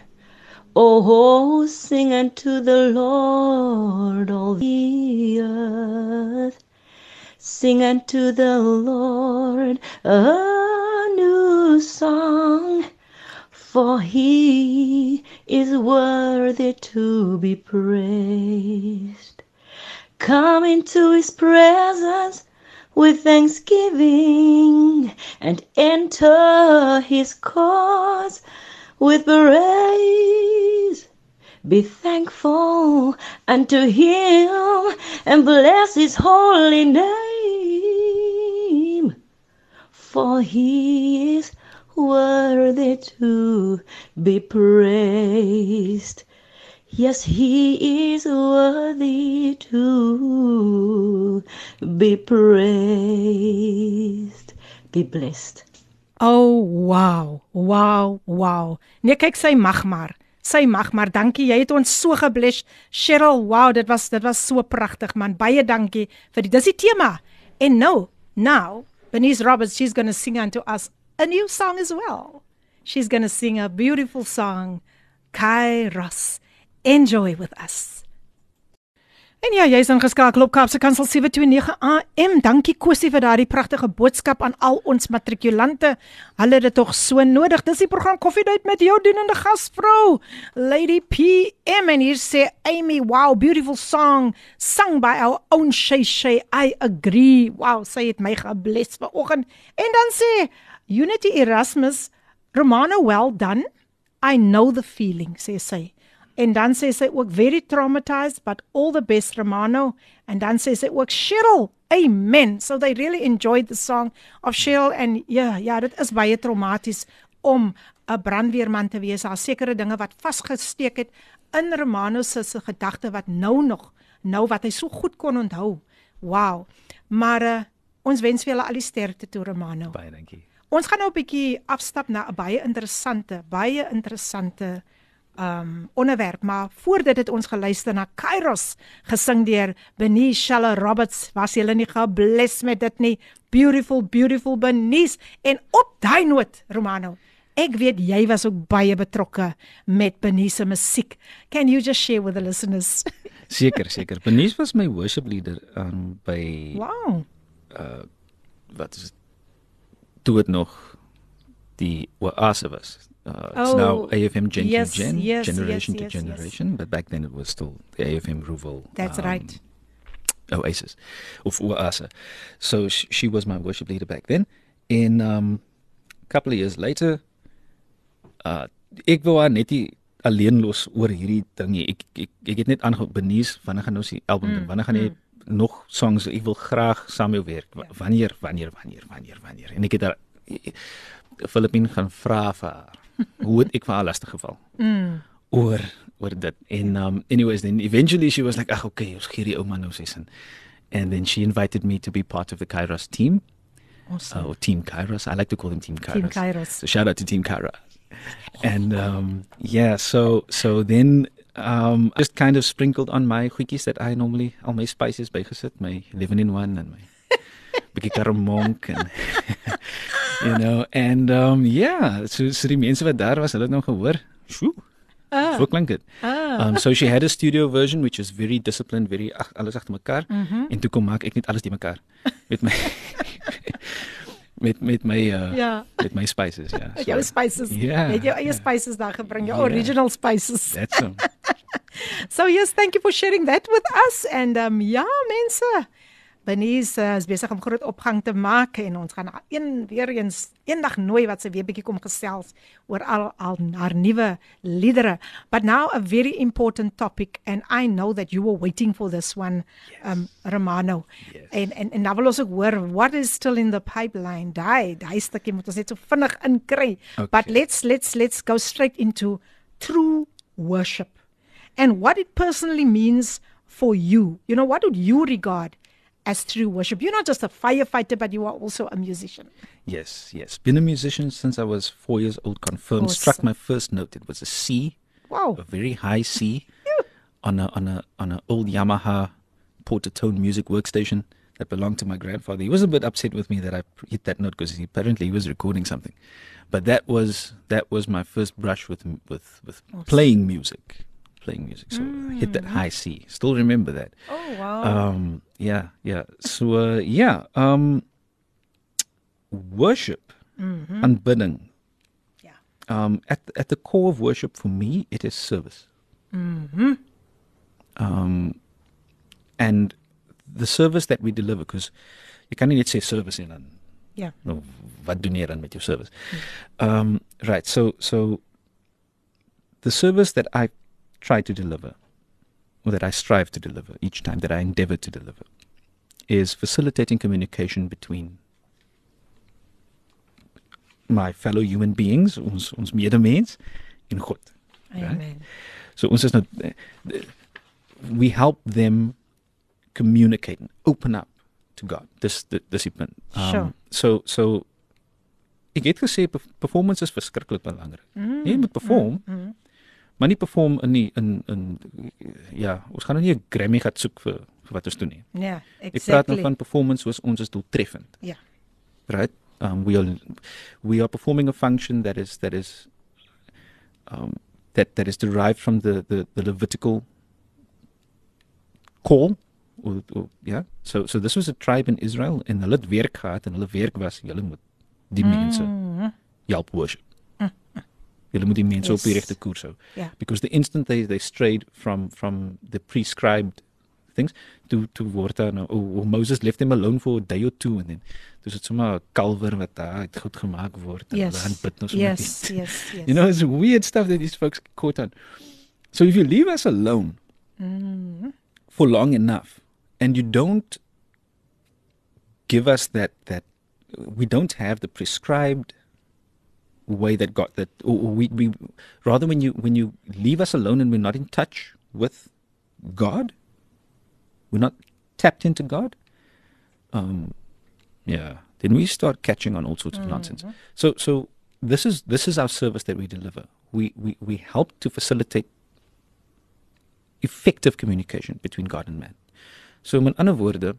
Oh, sing unto the Lord all the earth. Sing unto the Lord a new song, for he is worthy to be praised. come into his presence with thanksgiving and enter his cause with praise. Be thankful unto him and bless his holy name, for he is worthy to be praised. Yes, he is worthy to be praised. Be blessed. Oh, wow. Wow, wow. Nee, kyk sy mag maar. Sy mag maar. Dankie. Jy het ons so gebless. Cheryl, wow, dit was dit was so pragtig man. Baie dankie vir die dis die tema. And no, now Bernice Roberts, she's going to sing unto us a new song as well. She's going to sing a beautiful song, Kairos. Enjoy with us. En ja, jy's ingeskakel op Kaapse Kansel 729 AM. Dankie Kosie vir daardie pragtige boodskap aan al ons matrikulante. Hulle het dit tog so nodig. Dis die program Koffiedייט met jou dienende gasvrou, Lady PM en hier sê Amy, wow, beautiful song sung by our own Shay Shay. I agree. Wow, sy het my gebless vanoggend. En dan sê Unity Erasmus, Romano, well done. I know the feeling, sê sy. En dan sê sy ook very traumatized but all the best Romano. En dan sê sy ook Cheryl amen. So they really enjoyed the song of Cheryl en ja ja dit is baie traumaties om 'n brandweerman te wees. Daar sekere dinge wat vasgesteek het in Romano se se gedagte wat nou nog nou wat hy so goed kon onthou. Wow maar uh, ons wens vir julle al die sterkte toe Romano. Baie dankie. Ons gaan nou 'n bietjie afstap na 'n baie interessante baie interessante um onderwerp maar voordat dit ons geluister na Kairos gesing deur Benice Shella Roberts was jy nie gebless met dit nie. Beautiful beautiful Benice. En op daai noot Romano ek weet jy was ook baie betrokke met Benice se musiek. Can you just share with the listeners? Seker seker. Benice was my worship leader um by wow. uh wat is toe dit nog die oase was Uh, it's Oh, now AFM Gen yes, to Gen, yes, generation yes, to generation, but back then it was still the AFM Ruval. that's um, right Oasis of Oasa. So sh- she was my worship leader back then. In um, a couple of years later, uh, ek wou haar net nie alleen los oor hierdie ding nie. Ek ek ek het net aangehou Benies wanneer gaan ons die album doen? Wanneer gaan jy nog songs? Ek wil graag saam jou werk. Wa- Wanneer wanneer wanneer wanneer wanneer? En ek het haar Filippin gaan vra vir haar. Hoe het ek vir haar lastig geval? mm. oor oor dit. En um anyways then eventually she was like ag okay ons gee die ouma nou ses in. And then she invited me to be part of the Kairos team. Awesome. Uh, or team Kairos. I like to call them team Kairos Team Kairos. So shout out to team Kairos. And um yeah so so then um just kind of sprinkled on my goedjies that I normally al my spices by bygesit my 11 in 1 and my bietjie karamonk en you know and um yeah so so die mense wat daar was hulle het nou gehoor Sjoe. Ah. So klink dit. ah Um so she had a studio version which is very disciplined, very ag, alles agter mekaar. Mm -hmm. En toe kom maak ek net alles die mekaar met my met met my uh ja met my spices, ja. Met jou spices. Ja, Met jou eie spices daar gebring, jou Ja. original spices. That's so. So yes, thank you for sharing that with us and um ja, mense. Benies uh, is besig om groot opgang te maak en ons gaan een weer eens eendag nooi wat sy weer bietjie kom gesels oor al al haar nuwe liedere. But now a very important topic and I know that you were waiting for this one um Romano. Yes. En en en nou wil ons ook hoor what is still in the pipeline. Daai daai stukkie moet ons net so vinnig inkry. Okay. But let's let's let's go straight into true worship and what it personally means for you. You know, what would you regard as true worship? You're not just a firefighter, but you are also a musician. Yes, yes. Been a musician since I was 4 years old confirmed. Struck my first note. It was a C, Wow. a very high C on a on a on a old Yamaha Portatone music workstation that belonged to my grandfather. He was a bit upset with me that I hit that note because apparently he was recording something. But that was that was my first brush with with with playing music, playing music. So I hit that high C. Still remember that. Oh wow. Um, yeah, yeah. So uh, yeah, um, worship, aanbidding. Yeah. Um, at at the core of worship for me, it is service. Mm-hmm. Um, and the service that we deliver because you can't net sê service in dan Ja. nou wat doen jy dan met jou service? Um right, so so the service that I try to deliver or that I strive to deliver each time that I endeavor to deliver is facilitating communication between my fellow human beings, ons ons medemens en God. Amen. So ons is nou eh, eh, we help them communicate and open up to God. Dis di- dis die punt. Sure. so so ek het gesê pe- performance is verskriklik belangrik. Mm, jy moet perform. Mm, mm. Maar nie perform in die in in ja, ons gaan nou nie 'n Grammy gaan soek vir vir wat ons doen nie. Ja, Ek praat nou exactly. van performance soos ons is doeltreffend. Ja. Right? Um we are we are performing a function that is that is um that that is derived from the the, the Levitical call or, or yeah. So so this was a tribe in Israel en hulle het werk gehad en hulle werk was julle moet die mense Mhm. help worship. Julle moet die mense op die regte koers hou. Ja. Because the instant they they strayed from from the prescribed things to to word daar nou oh, oh, Moses left them alone for a day or two and then dis dit sommer 'n kalwer wat daar uit goed gemaak word en Yes. hulle gaan bid nou sommer Yes, net. yes, yes. You know it's weird stuff that these folks caught on. So if you leave us alone Mhm. for long enough and you don't give us that that we don't have the prescribed way that God that or or we we rather when you when you leave us alone and we're not in touch with God we're not tapped into God um yeah then we start catching on all sorts of nonsense so so this is this is our service that we deliver we we we help to facilitate effective communication between God and man. So met ander woorde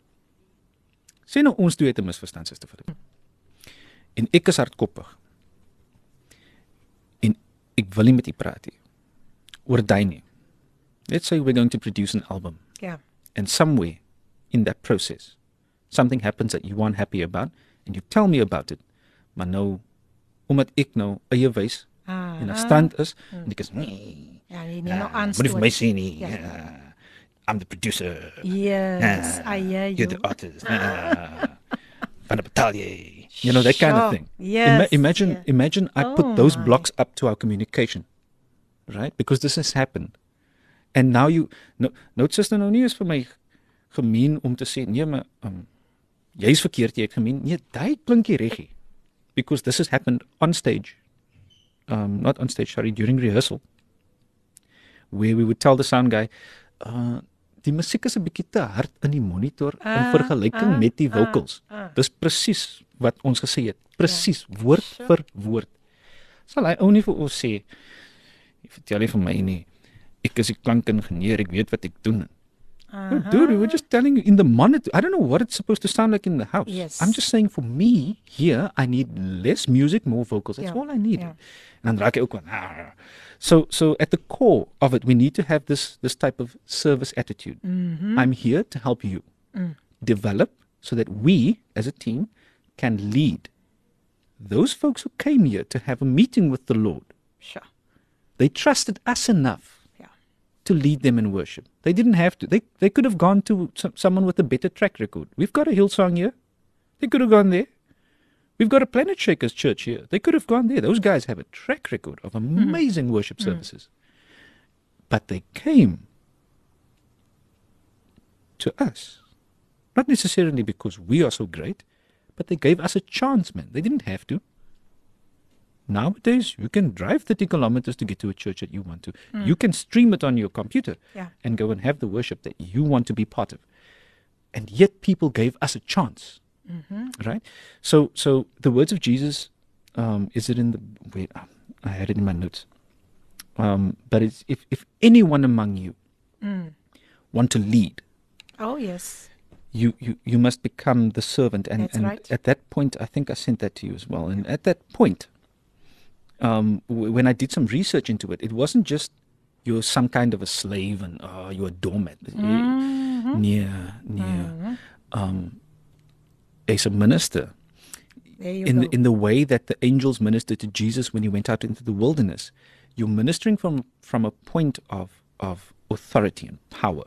sê nou ons twee het 'n misverstand sister Philip. En ek is hardkoppig. Ek wil nie met u praat nie. Oor daai nie. Let's say we're going to produce an album Ja. and somewhere in that process something happens that you aren't happy about and you tell me about it. Maar nou omdat ek nou eie wys Ah. en 'n stand is en ek is nee, Ja, jy nie nou Ah, aanstoot. Moenie vir my sê nie. Ja. Ja. I'm the producer. Yes, Ah, I hear You're the artist. Ah. Van 'n batalje. You know that kind of thing. Yes, imagine yeah. imagine I Oh put those my. blocks up to our communication. Right? Because this has happened. And now you no nou sister nou nie is vir my gemeen om te sê nee maar um, jy's verkeerd jy het gemeen. Nee, daai klink nie reggie. Because this has happened on stage. Um not on stage, sorry, during rehearsal. Where we would tell the sound guy, uh die musiek is 'n bietjie te hard in die monitor in Ah, vergelyking ah, met die ah, vocals. ah. Dis presies wat ons gesê het. Presies woord Sure. vir woord. Sal hy ou nie vir ons sê jy vertel nie vir my nie. Ek is 'n klankingenieur, ek weet wat ek doen. No, dude, we were just telling you in the monitor. I don't know what it's supposed to sound like in the house. Yes. I'm just saying for me here, I need less music, more vocals. That's Yeah, all I need. yeah. And dan raak hy ook van. So so at the core of it, we need to have this this type of service attitude. Mm-hmm. I'm here to help you Mm. develop so that we as a team can lead those folks who came here to have a meeting with the Lord. Sure. They trusted us enough. To lead them in worship. They didn't have to. They they could have gone to some, someone with a better track record. We've got a Hillsong here. They could have gone there. We've got a Planet Shakers church here. They could have gone there. Those guys have a track record of mm-hmm. amazing worship mm-hmm. services. But they came to us. Not necessarily because we are so great, but they gave us a chance, man. They didn't have to. Nowadays, you can drive 30 kilometers to get to a church that you want to. You can stream it on your computer Yeah. and go and have the worship that you want to be part of. And yet, people gave us a chance. Right? So, so the words of Jesus, um, is it in the. Wait, um, I had it in my notes. Um, but it's, if, if anyone among you want to lead, Oh, yes. you, you, you must become the servant. And, That's and right. at that point, I think I sent that to you as well. And at that point, um, w- when I did some research into it, it wasn't just you're some kind of a slave and oh, you're a doormat. Mm-hmm. Yeah, yeah. Um, as a minister, in go. the, in the way that the angels ministered to Jesus when he went out into the wilderness, you're ministering from from a point of of authority and power,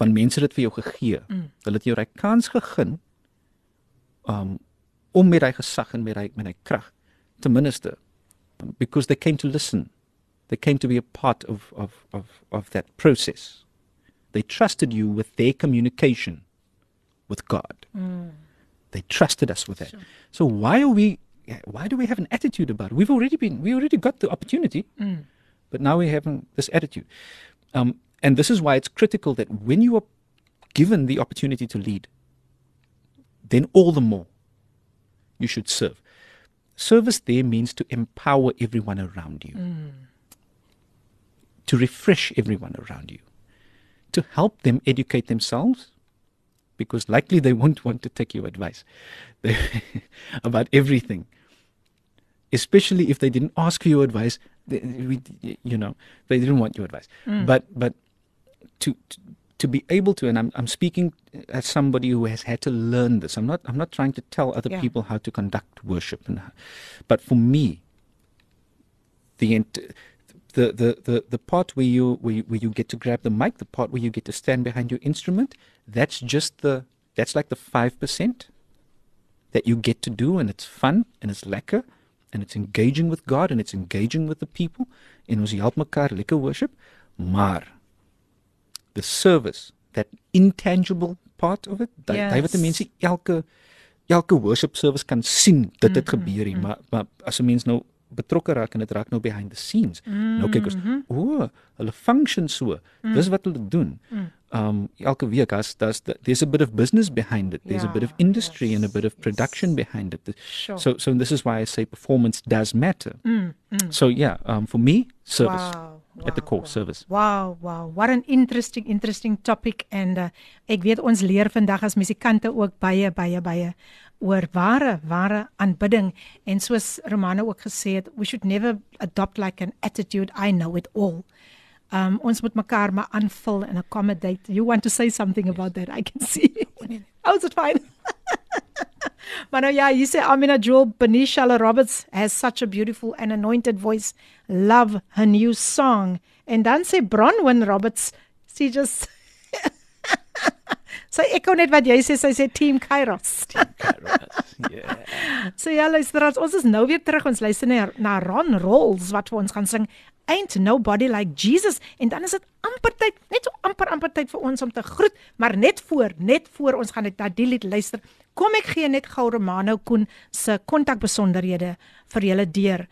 Want mense het dit vir jou gegee. Mm. Hulle het jou daai kans gegee um om met hy gesag en met hy met hy krag te minister because they came to listen they came to be a part of of of of that process they trusted you with their communication with God mm. they trusted us with that sure. so why are we why do we have an attitude about it we've already been we already got the opportunity mm. but now we're having this attitude um and this is why it's critical that when you are given the opportunity to lead then all the more you should serve. Service there means to empower everyone around you, mm. to refresh everyone around you, to help them educate themselves, because likely they won't want to take your advice about everything. Especially if they didn't ask for your advice, they, you know, they didn't want your advice. Mm. But but to, to to be able to and I'm I'm speaking as somebody who has had to learn this. I'm not I'm not trying to tell other yeah. people how to conduct worship and but for me the the, the, the, the part where you where, you where you get to grab the mic, the part where you get to stand behind your instrument, that's just the that's like the five percent that you get to do and it's fun and it's lekker and it's engaging with God and it's engaging with the people en ons help mekaar lekker worship maar the service that intangible part of it daai yes. wat mense elke elke worship service kan sien dit het mm -hmm. gebeur hier maar maar as 'n mens nou betrokke raak en dit raak nou behind the scenes mm -hmm. nou kyk ons mm-hmm. o oh, hulle function so mm. dis wat hulle doen mm. um elke week as there's a bit of business behind it there's yeah, a bit of industry yes, and a bit of production yes. behind it sure. so so this is why i say performance does matter mm, mm. so yeah um for me service wow wow, at the core wow. service. Wow, wow. What an interesting interesting topic and uh, ek weet ons leer vandag as musikante ook baie baie baie oor ware ware aanbidding en soos Romano ook gesê het, we should never adopt like an attitude I know it all. Um ons moet mekaar maar aanvul en accommodate. You want to say something about that? I can see. Oh, How's it fine? maar nou ja, you say Amina Jewel Benisha Roberts has such a beautiful and anointed voice. Love her new song. And dan Bronwyn Roberts, she just So ek kon net wat jy sê, sy sê Team Kairos. Team Kairos. Yeah. So ja, luister, ons is nou weer terug. Ons luister na, na Ron Rolls wat vir ons gaan sing ain't nobody like Jesus en dan is dit amper tyd net so amper amper tyd vir ons om te groet maar net voor net voor ons gaan net na die lied luister kom ek gee net gou Romano Koen se kontakbesonderhede vir julle deur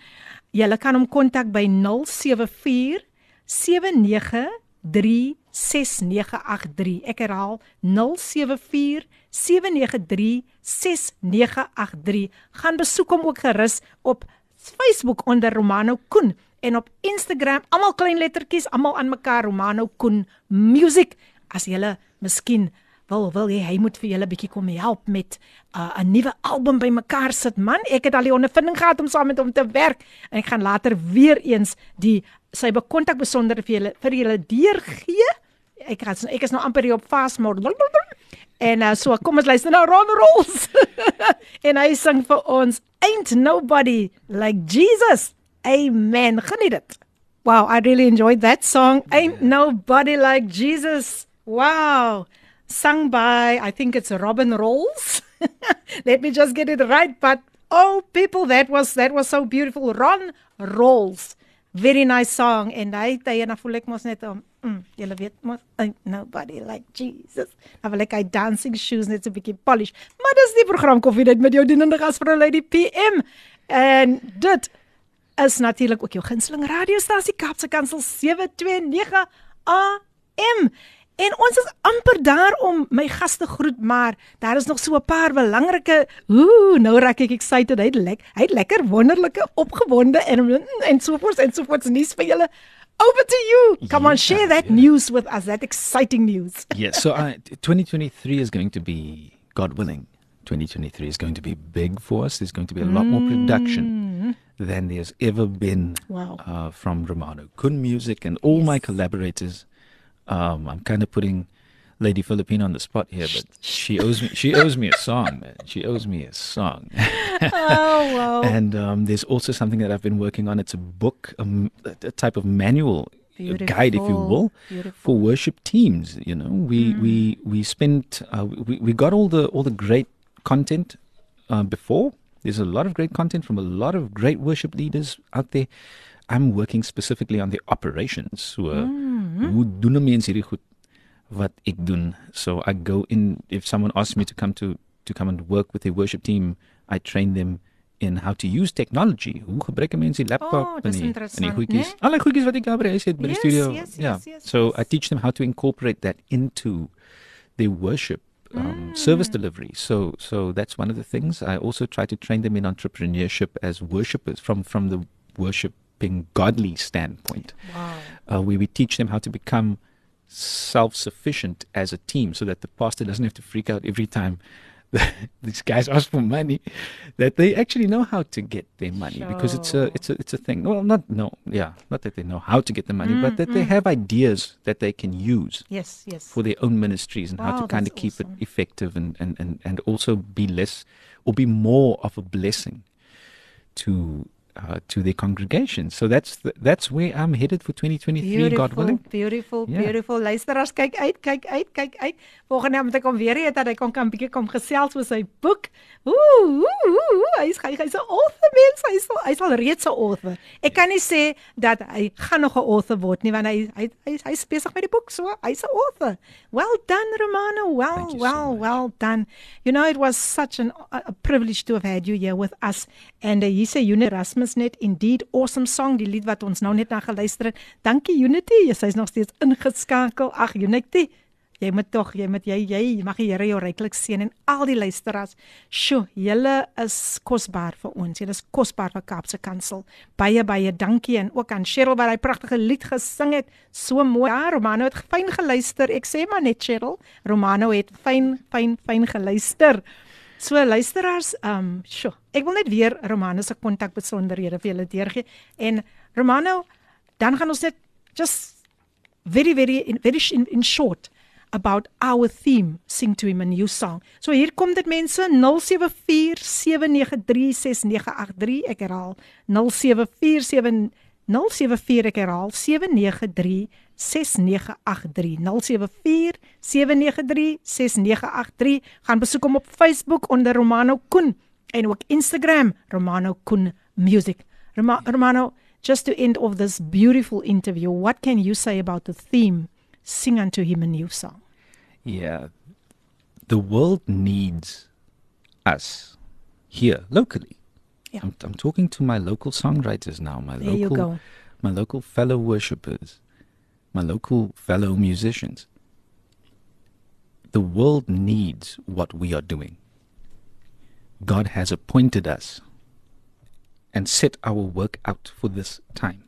julle kan hom kontak by 074 793 6983 ek herhaal 074 793 6983 gaan besoek hom ook gerus op Facebook onder Romano Koen en op Instagram almal klein lettertjies almal aan mekaar Romano Koen Music. As jy miskien wil wil jy hy moet vir julle bietjie kom help met uh, 'n nuwe album bymekaar sit. Man ek het al die ondervinding gehad om saam met hom te werk en ek gaan later weer eens die sy bekontak besonder vir julle vir julle deurgee ek gaan ek is nou amper hier op fast mode en uh, so kom ons luister nou Ron Rolls en hy sing vir ons ain't nobody like Jesus Amen. Geniet dit. Wow, I really enjoyed that song. Ain't nobody like Jesus. Wow. Sung by I think it's Robin Rolls. Let me just get it right, but oh people that was that was so beautiful. Ron Rolls. Very nice song en hy het hy en voel ek mos net om mm, julle weet mos ain't nobody like Jesus. Have like I dancing shoes net 'n bietjie polish. Maar dis die program koffie dit met jou dienende gas vir Lady PM. En dit is natuurlik ook jou gunsteling radiostasie Kapse Kansel 729 AM. En ons is amper daar om my gaste groet, maar daar is nog so 'n paar belangrike ooh, nou raak ek excited. Hy't lekker, hy't lekker wonderlike opgewonde en en so voort en so voort nuus vir julle. Over to you. Come yeah, on, share that yeah. news with us. That exciting news. yes, so uh, 2023 is going to be God willing. 2023 is going to be big for us. There's going to be a lot more production mm. than there's ever been wow. uh, from Romano Koen Music and all yes. my collaborators. Um, I'm kind of putting Lady Philippine on the spot here, but she owes me she owes me a song, man. She owes me a song. oh wow! and um, there's also something that I've been working on. It's a book, a, a type of manual a guide, if you will, beautiful. for worship teams. You know, we we we spent uh, we we got all the all the great content uh, before. There's a lot of great content from a lot of great worship leaders out there. I'm working specifically on the operations. So, uh, hoe doen 'n mens hierdie goed wat ek doen? So I go in if someone asks me to come to to come and work with a worship team, I train them in how to use technology. Hoe gebruik 'n mens die laptop Oh, en die en die goedjies? né? Alle goedjies wat ek daar by die huis het by die Yes, studio. yes, ja. yes, yes, so yes. I teach them how to incorporate that into their worship um, service delivery. So so that's one of the things. I also try to train them in entrepreneurship as worshippers from from the worshiping godly standpoint. Wow. Uh, where we teach them how to become self-sufficient as a team, so that the pastor doesn't have to freak out every time these guys ask for money. That they actually know how to get their money because it's a it's a it's a thing. Well, not no, yeah, not that they know how to get the money, but that they have ideas that they can use Yes, yes. for their own ministries and how to kind of keep awesome. it effective and, and, and, and also be less or be more of a blessing to uh, to their congregation. So that's the, that's where I'm headed for 2023, God willing. Beautiful, Ja. beautiful. Luisteraars kyk uit, kyk uit, kyk uit. Volgende moet ek hom weer hê dat hy kon kan bietjie kom gesels oor sy boek. Ooh, ooh, ooh, hy's hy, hy's 'n author mens, hy's al hy's al reeds 'n author. Ek kan nie sê dat hy gaan nog 'n author word nie want hy hy hy's hy besig met die boek, so hy's 'n author. Well done Romano. Well, you so well, well done. You know it was such an, a, a privilege to have had you here with us. And uh, hier sê Unity Erasmus net indeed awesome song die lied wat ons nou net na geluister het. Dankie Unity, sy's nog steeds ingeskakel. Ag Unity, jy moet tog, jy moet jy jy mag die Here jou ryklik seën en al die luisteraars. Sjoe, julle is kosbaar vir ons. Julle is kosbaar vir Kaapse Kansel. Baie baie dankie en ook aan Cheryl wat hy pragtige lied gesing het. So mooi. Ja, Romano het fyn geluister. Ek sê maar net Cheryl, Romano het fyn fyn fyn geluister. So luisteraars, ehm, um, sjoe, ek wil net weer Romano se kontakbesonderhede vir julle deurgee en Romano, dan gaan ons net just very very in, very in, in short about our theme sing to him a new song. So hier kom dit mense 0747936983 ek herhaal 0747 074 ek herhaal 793 6983 074 793 gaan besoek hom op Facebook onder Romano Koen en ook Instagram Romano Koen Music. Roma, Romano, just to end off this beautiful interview, what can you say about the theme Sing unto him a new song? Yeah. The world needs us here locally. Yeah. I'm, I'm talking to my local songwriters now, my There local go. my local fellow worshippers, my local fellow musicians. The world needs what we are doing. God has appointed us and set our work out for this time.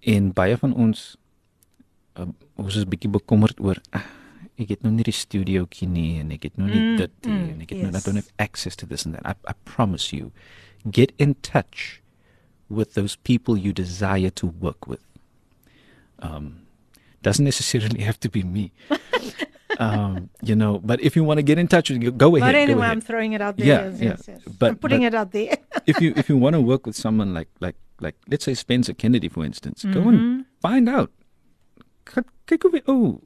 En baie van ons uh, ons is bietjie bekommerd oor ah, ek het nou nie die studioetjie nie en ek het nou nie Mm, dit nie mm, en ek het nou I don't have access to this and that. I, I promise you, get in touch with those people you desire to work with. Um, doesn't necessarily have to be me. um, you know, but if you want to get in touch with you, go ahead. But anyway, ahead. I'm throwing it out there. Yeah, yes, yeah. yes, yes. But- I'm putting but- it out there. if you if you want to work with someone like like like let's say Spencer Kennedy for instance, go Mm-hmm. and find out. Kyk kyk hoe oh,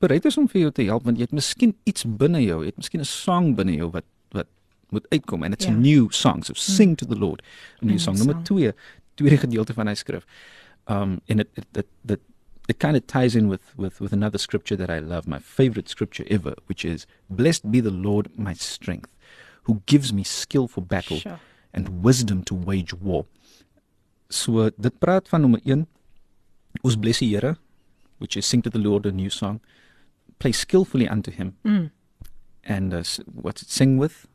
bereid is om vir jou te help want jy het miskien iets binne jou, jy het miskien 'n song binne jou wat wat moet uitkom and it's Ja. a new song. So sing to the Lord. 'n Nuwe New song. Nommer song. 2, tweede gedeelte van hy skrif. Um and it it it, it, it kind of ties in with with with another scripture that I love, my favorite scripture ever, which is blessed be the Lord my strength, who gives me skill for battle Sure. and wisdom to wage war. So dit praat van nommer 1 ons bless die Here which is sing to the Lord a new song play skillfully unto him Mm. and uh, what's it sing with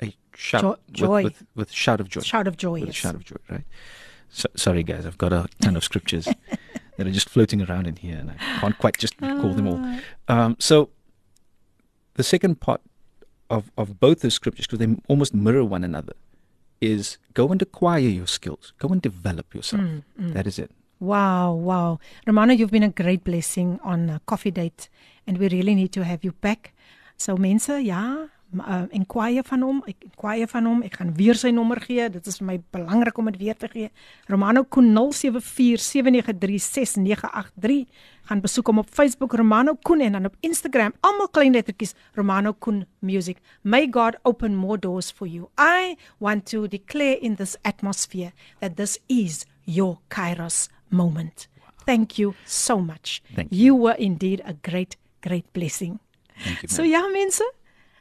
a shout Jo- joy. With, with, shout of joy Shout of joy. with a Yes. shout of joy right so, sorry guys I've got a ton of scriptures that are just floating around in here and I can't quite just recall them all um, so the second part of, of both those scriptures, because they almost mirror one another, is go and acquire your skills. Go and develop yourself. Mm, That is it. Wow, wow. Romano, you've been a great blessing on uh, Coffee Date and we really need to have you back. So mense, ja, uh, enquire van hom. Ek enquire van hom. Ek gaan weer sy nommer gee. Dit is vir my belangrik om dit weer te gee. Romano Koen 0747936983. Gaan besoek hom op Facebook Romano Koen en dan op Instagram almal klein lettertjies Romano Koen Music. May God open more doors for you. I want to declare in this atmosphere that this is your Kairos moment. Thank you so much. Thank you. you were indeed a great great blessing. You. So ja mense,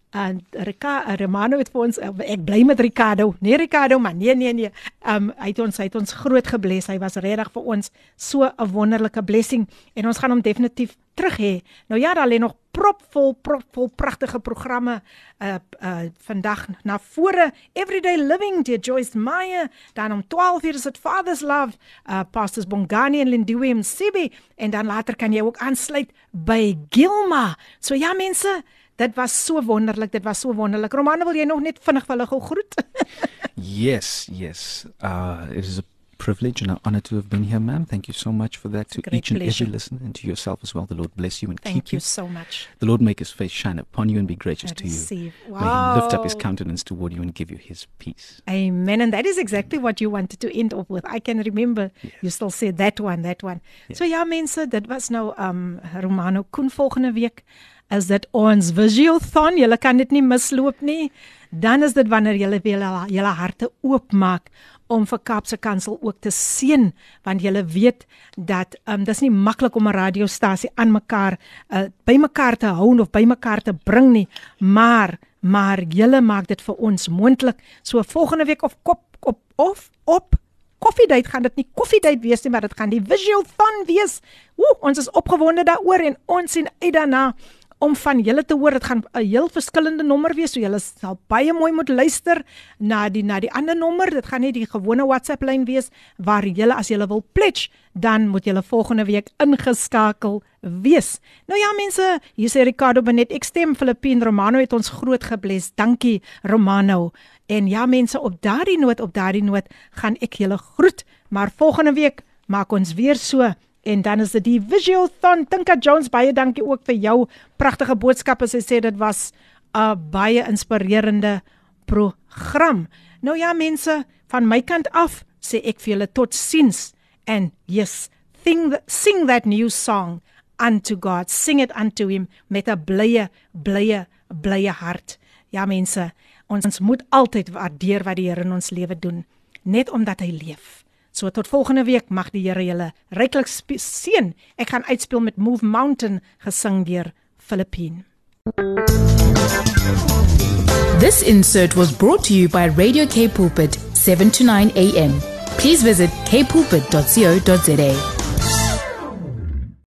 en Rika Romano het vir ons ek bly met Ricardo. Nee Ricardo man, nee nee nee. Um hy het ons hy het ons groot gebless. Hy was regtig vir ons so 'n wonderlike blessing en ons gaan hom definitief terug hê. Nou ja, daar lê nog propvol propvol pragtige programme uh uh vandag na vore. Everyday Living deur Joyce Meyer, dan om 12:00 is dit Father's Love, uh Pastors Bongani en Lindiwe Msibi en dan later kan jy ook aansluit by Gilma. So ja mense, Dit was so wonderlik, dit was so wonderlik. Romane, wil jy nog net vinnig vir hulle gou groet? yes, yes. Uh it is a privilege and an honor to have been here, ma'am. Thank you so much for that to each and pleasure. every listener and to yourself as well. The Lord bless you and Thank keep you Thank you. so much. The Lord make his face shine upon you and be gracious I to you. receive. May he lift up his countenance toward you and give you his peace. Amen. And that is exactly what you wanted to end off with. I can remember you still said that one, that one. So ja mense, dit was nou um Romano Koen volgende week is dit ons visualthon. Julle kan dit nie misloop nie. Dan is dit wanneer julle weer julle, julle harte oopmaak om vir Kaapse Kansel ook te seën want julle weet dat um dis nie maklik om 'n radiostasie aan mekaar uh, by mekaar te hou of by mekaar te bring nie maar maar julle maak dit vir ons moontlik so volgende week of kop op of op Koffiedייט gaan dit nie koffiedייט wees nie maar dit gaan die visualthon wees. Ooh, ons is opgewonde daaroor en ons sien uit daarna om van julle te hoor. Dit gaan 'n heel verskillende nommer wees so julle sal baie mooi moet luister na die na die ander nommer. Dit gaan nie die gewone WhatsApp lyn wees waar julle as julle wil pledge dan moet julle volgende week ingeskakel wees. Nou ja mense hier sê Ricardo Benet ek stem Filippin Romano het ons groot gebless. Dankie Romano. En ja mense op daardie noot op daardie noot gaan ek julle groet. Maar volgende week maak ons weer so En dan is dit die Visualthon. Tinka Jones, baie dankie ook vir jou pragtige boodskap as jy sê dit was 'n baie inspirerende program. Nou ja mense, van my kant af sê ek vir julle totsiens and yes, sing the, sing that new song unto God. Sing it unto him met 'n blye blye blye hart. Ja mense, ons moet altyd waardeer wat die Here in ons lewe doen, net omdat hy leef. So tot volgende week mag die Here julle ryklik seën. Ek gaan uitspeel met Move Mountain gesing deur Filippine. This insert was brought to you by Radio K Pulpit, 7 to 9 a.m. Please visit kpulpit.co.za.